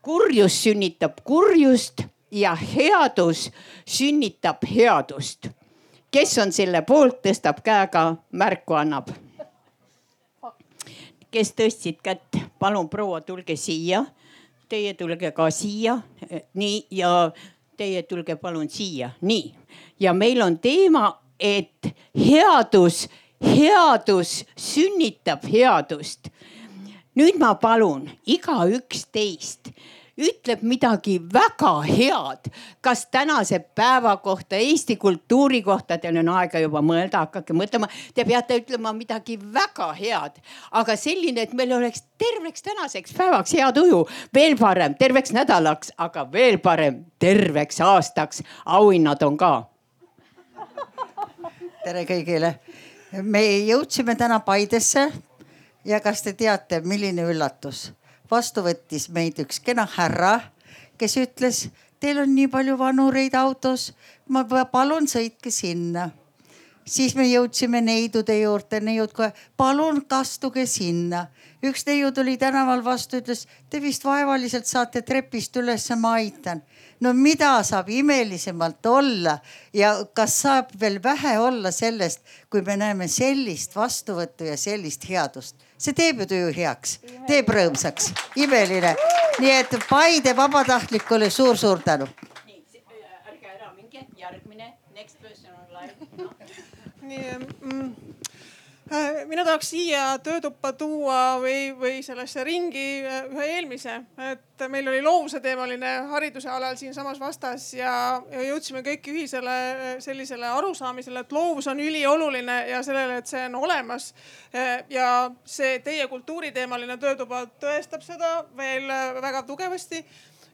Kurjus sünnitab kurjust ja headus sünnitab headust. kes on selle poolt, tõstab käega, märku annab. kes tõstsid kätt, palun proua, tulge siia. Teie tulge ka siia, nii ja teie tulge palun siia, nii. ja meil on teema, et headus, headus sünnitab headust. nüüd ma palun igaüks teist ütleb midagi väga head, kas tänase päeva kohta, Eesti kultuuri kohta, teil on aega juba mõelda, hakake mõtlema. Te peate ütlema midagi väga head, aga selline, et meil oleks terveks tänaseks päevaks hea tuju, veel parem terveks nädalaks, aga veel parem terveks aastaks. auhinnad on ka. tere kõigile, me jõudsime täna Paidesse ja kas te teate, milline üllatus vastu võttis meid üks kena härra, kes ütles, teil on nii palju vanureid autos, ma palun sõitke sinna. siis me jõudsime neidude juurde, neiud kohe, palun kastuge sinna. üks neiu tuli tänaval vastu, ütles, te vist vaevaliselt saate trepist ülesse, ma aitan no mida saab imelisemalt olla ja kas saab veel vähe olla sellest, kui me näeme sellist vastuvõttu ja sellist headust see teeb ju tuju heaks, teeb rõõmsaks, imeline. nii et Paide vabatahtlikule suur-suur tänu. ärge ära minge, järgmine, next person on live no.. nii mm, äh, mina tahaks siia töötuppa tuua või, või sellesse ringi äh, ühe eelmise, et meil oli loovuse teemaline hariduse alal siinsamas vastas ja, ja jõudsime kõik ühisele äh, sellisele arusaamisele, et loovus on ülioluline ja sellele, et see on olemas. Ja see teie kultuuriteemaline töötuba tõestab seda veel väga tugevasti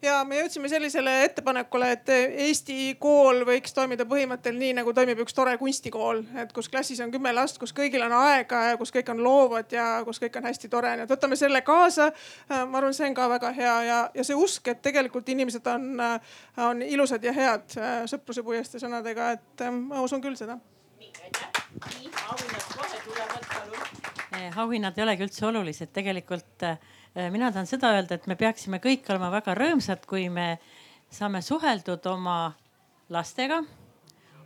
ja me jõudsime sellisele ettepanekule, et Eesti kool võiks toimida põhimõttel nii nagu toimib üks tore kunstikool, et kus klassis on kümme last, kus kõigil on aega ja kus kõik on loovad ja kus kõik on hästi tore. nii et võtame selle kaasa. Eh, ma arvan, see on ka väga hea ja, ja see usk, et tegelikult inimesed on, on ilusad ja head sõpruse puiestee sõnadega, et ma usun küll seda. nii, aitäh. nii, auhinnad kohe tulevad Eh, auhinnad ei olegi üldse olulised, tegelikult mina tahan seda öelda, et me peaksime kõik olema väga rõõmsad, kui me saame suheldud oma lastega,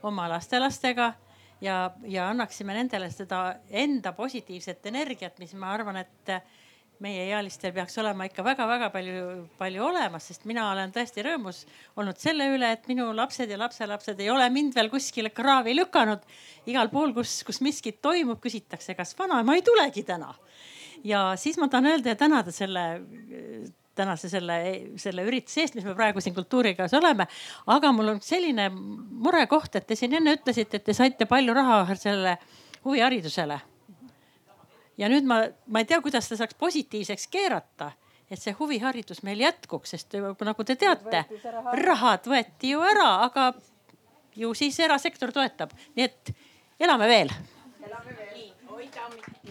oma lastelastega ja, ja annaksime nendele seda enda positiivset energiat, mis ma arvan, et meie ealistel peaks olema ikka väga-väga palju, palju olemas, sest mina olen tõesti rõõmus olnud selle üle, et minu lapsed ja lapselapsed ei ole mind veel kuskile kraavi lükanud. igal pool, kus, kus miskit toimub, küsitakse, kas vanaema ei tulegi täna. Ja siis ma tahan öelda ja tänada selle tänase selle, selle ürituse eest, mis me praegu siin kultuuriga oleme. aga mul on selline murekoht, et te siin enne ütlesite, et te saite palju raha sellele huviharidusele. Ja nüüd ma, ma ei tea, kuidas ta saaks positiivseks keerata, et see huviharidus meil jätkuks, sest nagu te teate, rahad võeti ju ära, aga ju siis erasektor toetab, nii et elame veel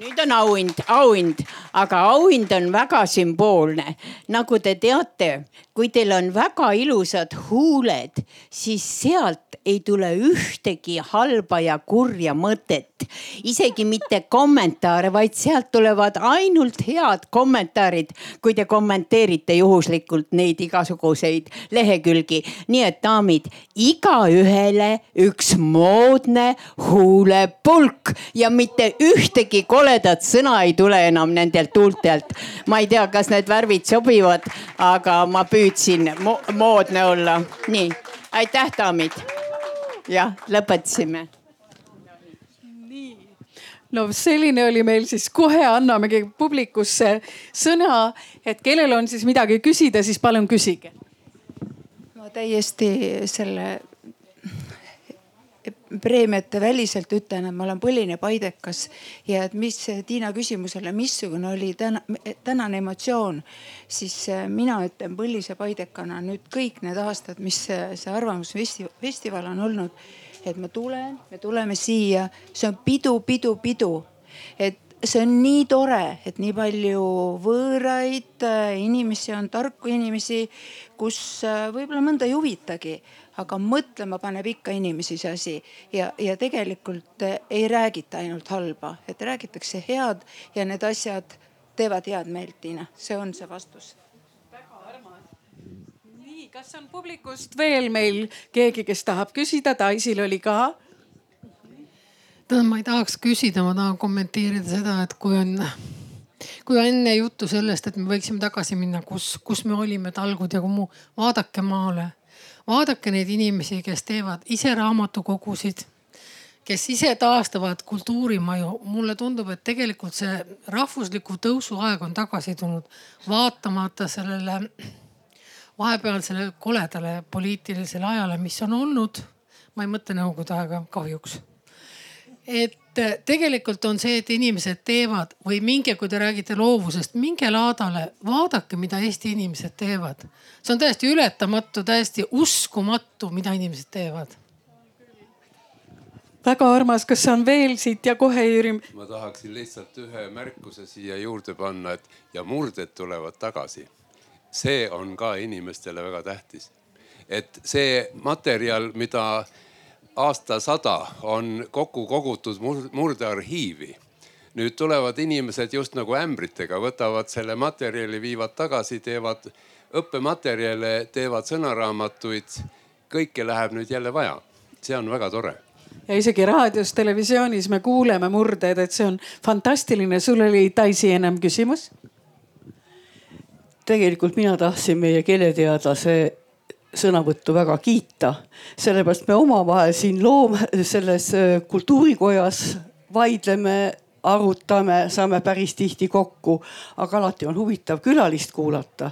nüüd on auhind, auhind, aga auhind on väga sümboolne. nagu te teate, kui teil on väga ilusad huuled, siis sealt ei tule ühtegi halba ja kurja mõtet. isegi mitte kommentaare, vaid sealt tulevad ainult head kommentaarid, kui te kommenteerite juhuslikult neid igasuguseid lehekülgi. nii et daamid, igaühele üks moodne huulepulk ja mitte ühtegi koledat sõna ei tule enam nendelt huultelt. ma ei tea, kas need värvid sobivad, aga ma püüdsin mo moodne olla. nii, aitäh, daamid. jah, lõpetasime no selline oli meil siis, kohe annamegi publikusse sõna, et kellel on siis midagi küsida, siis palun küsige. ma täiesti selle preemiate väliselt ütlen, et ma olen põline paidekas ja et mis Tiina küsimusele, missugune oli täna, tänane emotsioon, siis äh, mina ütlen põlise paidekana nüüd kõik need aastad, mis see, see Arvamusfestival on olnud, et ma tulen, me tuleme siia, see on pidu, pidu, pidu. et see on nii tore, et nii palju võõraid äh, inimesi on, tarku inimesi, kus äh, võib-olla mõnda ei huvitagi aga mõtlema paneb ikka inimesi see asi. Ja, ja tegelikult eh, ei räägita ainult halba, et räägitakse head ja need asjad teevad head meelt, Tiina, see on see vastus. väga armas. nii, kas on publikust veel meil keegi, kes tahab küsida, Taisil oli ka. Tähendab, ma ei tahaks küsida, ma tahan kommenteerida seda, et kui on, kui on enne juttu sellest, et me võiksime tagasi minna, kus, kus me olime talgud ja kui muu, vaadake maale vaadake neid inimesi, kes teevad ise raamatukogusid, kes ise taastavad kultuurimaju. mulle tundub, et tegelikult see rahvusliku tõusu aeg on tagasi tulnud, vaatamata sellele vahepealsele koledale poliitilisele ajale, mis on olnud. ma ei mõtle nõukogude aega kahjuks. et Eh, tegelikult on see, et inimesed teevad või minge, kui te räägite loovusest, minge laadale, vaadake, mida Eesti inimesed teevad. see on täiesti ületamatu, täiesti uskumatu, mida inimesed teevad. väga armas, kas on veel siit ja kohe Jüri? ma tahaksin lihtsalt ühe märkuse siia juurde panna, et ja murded tulevad tagasi. see on ka inimestele väga tähtis. et see materjal, mida aastasada on kokku kogutud murdearhiivi. nüüd tulevad inimesed just nagu ämbritega, võtavad selle materjali, viivad tagasi, teevad õppematerjale, teevad sõnaraamatuid. kõike läheb nüüd jälle vaja. see on väga tore ja isegi raadios, televisioonis me kuuleme murdeid, et see on fantastiline. sul oli Daisy ennem küsimus? tegelikult mina tahtsin meie keeleteadlase sõnavõttu väga kiita, sellepärast me omavahel siin loom-, selles äh, kultuurikojas vaidleme, arutame, saame päris tihti kokku, aga alati on huvitav külalist kuulata.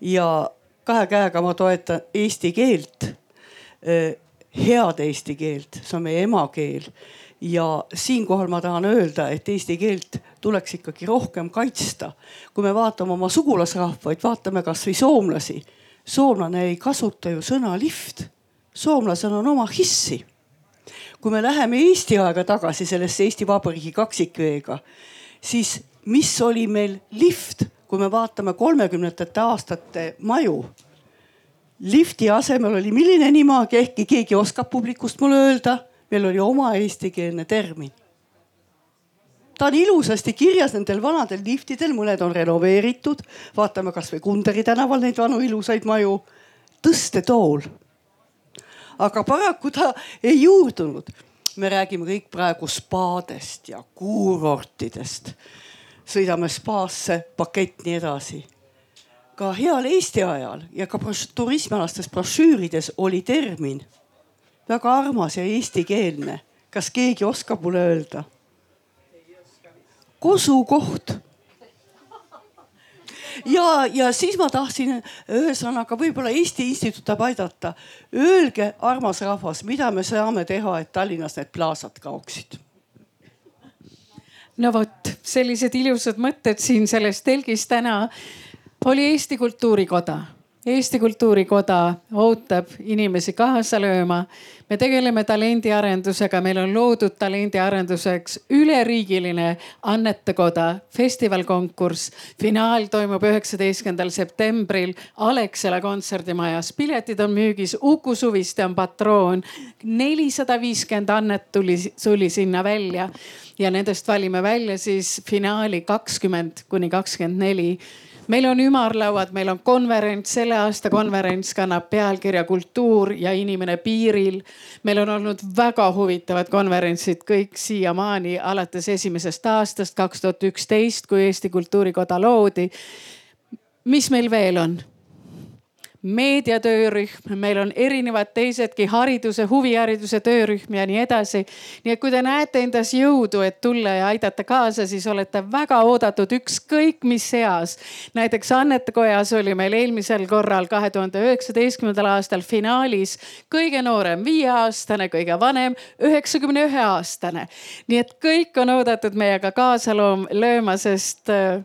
ja kahe käega ma toetan eesti keelt, äh, head eesti keelt, see on meie emakeel ja siinkohal ma tahan öelda, et eesti keelt tuleks ikkagi rohkem kaitsta. kui me vaatame oma sugulasrahvaid, vaatame kasvõi soomlasi soomlane ei kasuta ju sõna lift. soomlasel on oma hissi. kui me läheme Eesti aega tagasi sellesse Eesti Vabariigi kaksikveega, siis mis oli meil lift, kui me vaatame kolmekümnendate aastate maju lifti asemel oli milline nimagi, ehkki keegi oskab publikust mulle öelda, meil oli oma eestikeelne termin ta on ilusasti kirjas nendel vanadel liftidel, mõned on renoveeritud. vaatame kasvõi Kunderi tänaval neid vanu ilusaid maju. tõstetool. aga paraku ta ei juurdunud. me räägime kõik praegu spaadest ja kuurortidest. sõidame spaasse, pakett nii edasi. ka heal Eesti ajal ja ka turismialastes brošüürides oli termin väga armas ja eestikeelne. kas keegi oskab mulle öelda? Kosukoht. ja, ja siis ma tahtsin ühesõnaga võib-olla Eesti Instituut tahab aidata. Öelge, armas rahvas, mida me saame teha, et Tallinnas need plaasad kaoksid? no vot, sellised ilusad mõtted siin selles telgis täna. oli Eesti Kultuurikoda Eesti Kultuurikoda ootab inimesi kaasa lööma. me tegeleme talendiarendusega, meil on loodud talendiarenduseks üleriigiline annetekoda, festivalkonkurss. finaal toimub üheksateistkümnendal septembril Alexela kontserdimajas, piletid on müügis, Uku Suviste on patroon. nelisada viiskümmend annet tuli, tuli sinna välja ja nendest valime välja siis finaali kakskümmend kuni kakskümmend neli meil on ümarlauad, meil on konverents, selle aasta konverents kannab pealkirja Kultuur ja inimene piiril. meil on olnud väga huvitavad konverentsid kõik siiamaani alates esimesest aastast, kaks tuhat üksteist, kui Eesti Kultuurikoda loodi. mis meil veel on? Meediatöörühm, meil on erinevad teisedki hariduse, huvihariduse töörühm ja nii edasi. nii et kui te näete endas jõudu, et tulla ja aidata kaasa, siis olete väga oodatud ükskõik mis eas. näiteks Annete Kojas oli meil eelmisel korral, kahe tuhande üheksateistkümnendal aastal finaalis kõige noorem viieaastane, kõige vanem üheksakümne ühe aastane. nii et kõik on oodatud meiega kaasa lööma, sest äh,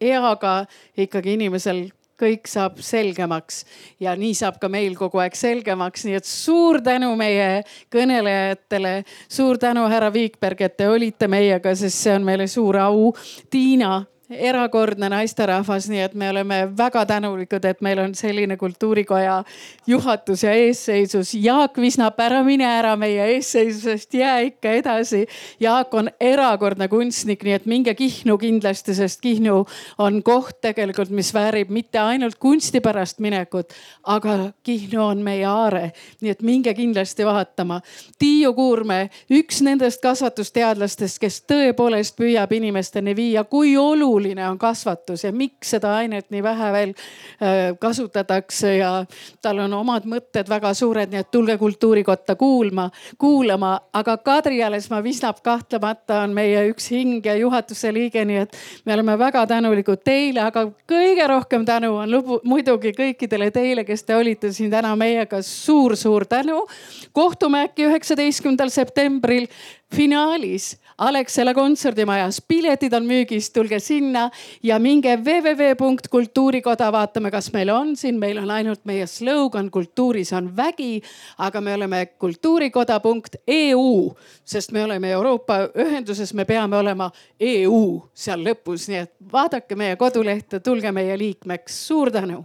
eaga ikkagi inimesel kõik saab selgemaks ja nii saab ka meil kogu aeg selgemaks, nii et suur tänu meie kõnelejatele. suur tänu, härra Viikberg, et te olite meiega, sest see on meile suur au. Tiina erakordne naisterahvas, nii et me oleme väga tänulikud, et meil on selline kultuurikoja juhatus ja eesseisus. Jaak Visnap, ära mine ära meie eesseisusest, jää ikka edasi. Jaak on erakordne kunstnik, nii et minge Kihnu kindlasti, sest Kihnu on koht tegelikult, mis väärib mitte ainult kunsti pärast minekut, aga Kihnu on meie aare, nii et minge kindlasti vaatama. Tiiu Kuurme, üks nendest kasvatusteadlastest, kes tõepoolest püüab inimesteni viia, kui oluline oluline on kasvatus ja miks seda ainet nii vähe veel äh, kasutatakse ja tal on omad mõtted väga suured, nii et tulge kultuurikotta kuulma, kuulama. aga Kadri Jalesmaa Visnap kahtlemata on meie üks hing ja juhatuse liige, nii et me oleme väga tänulikud teile, aga kõige rohkem tänu on lubu, muidugi kõikidele teile, kes te olite siin täna meiega suur-suur tänu. kohtume äkki üheksateistkümnendal septembril finaalis Alexela kontserdimajas, piletid on müügis, tulge sinna ja minge www.kultuurikoda, vaatame, kas meil on siin, meil on ainult meie slogan kultuuris on vägi, aga me oleme kultuurikoda.eu, sest me oleme Euroopa ühenduses, me peame olema EU seal lõpus, nii et vaadake meie kodulehte, tulge meie liikmeks, suur tänu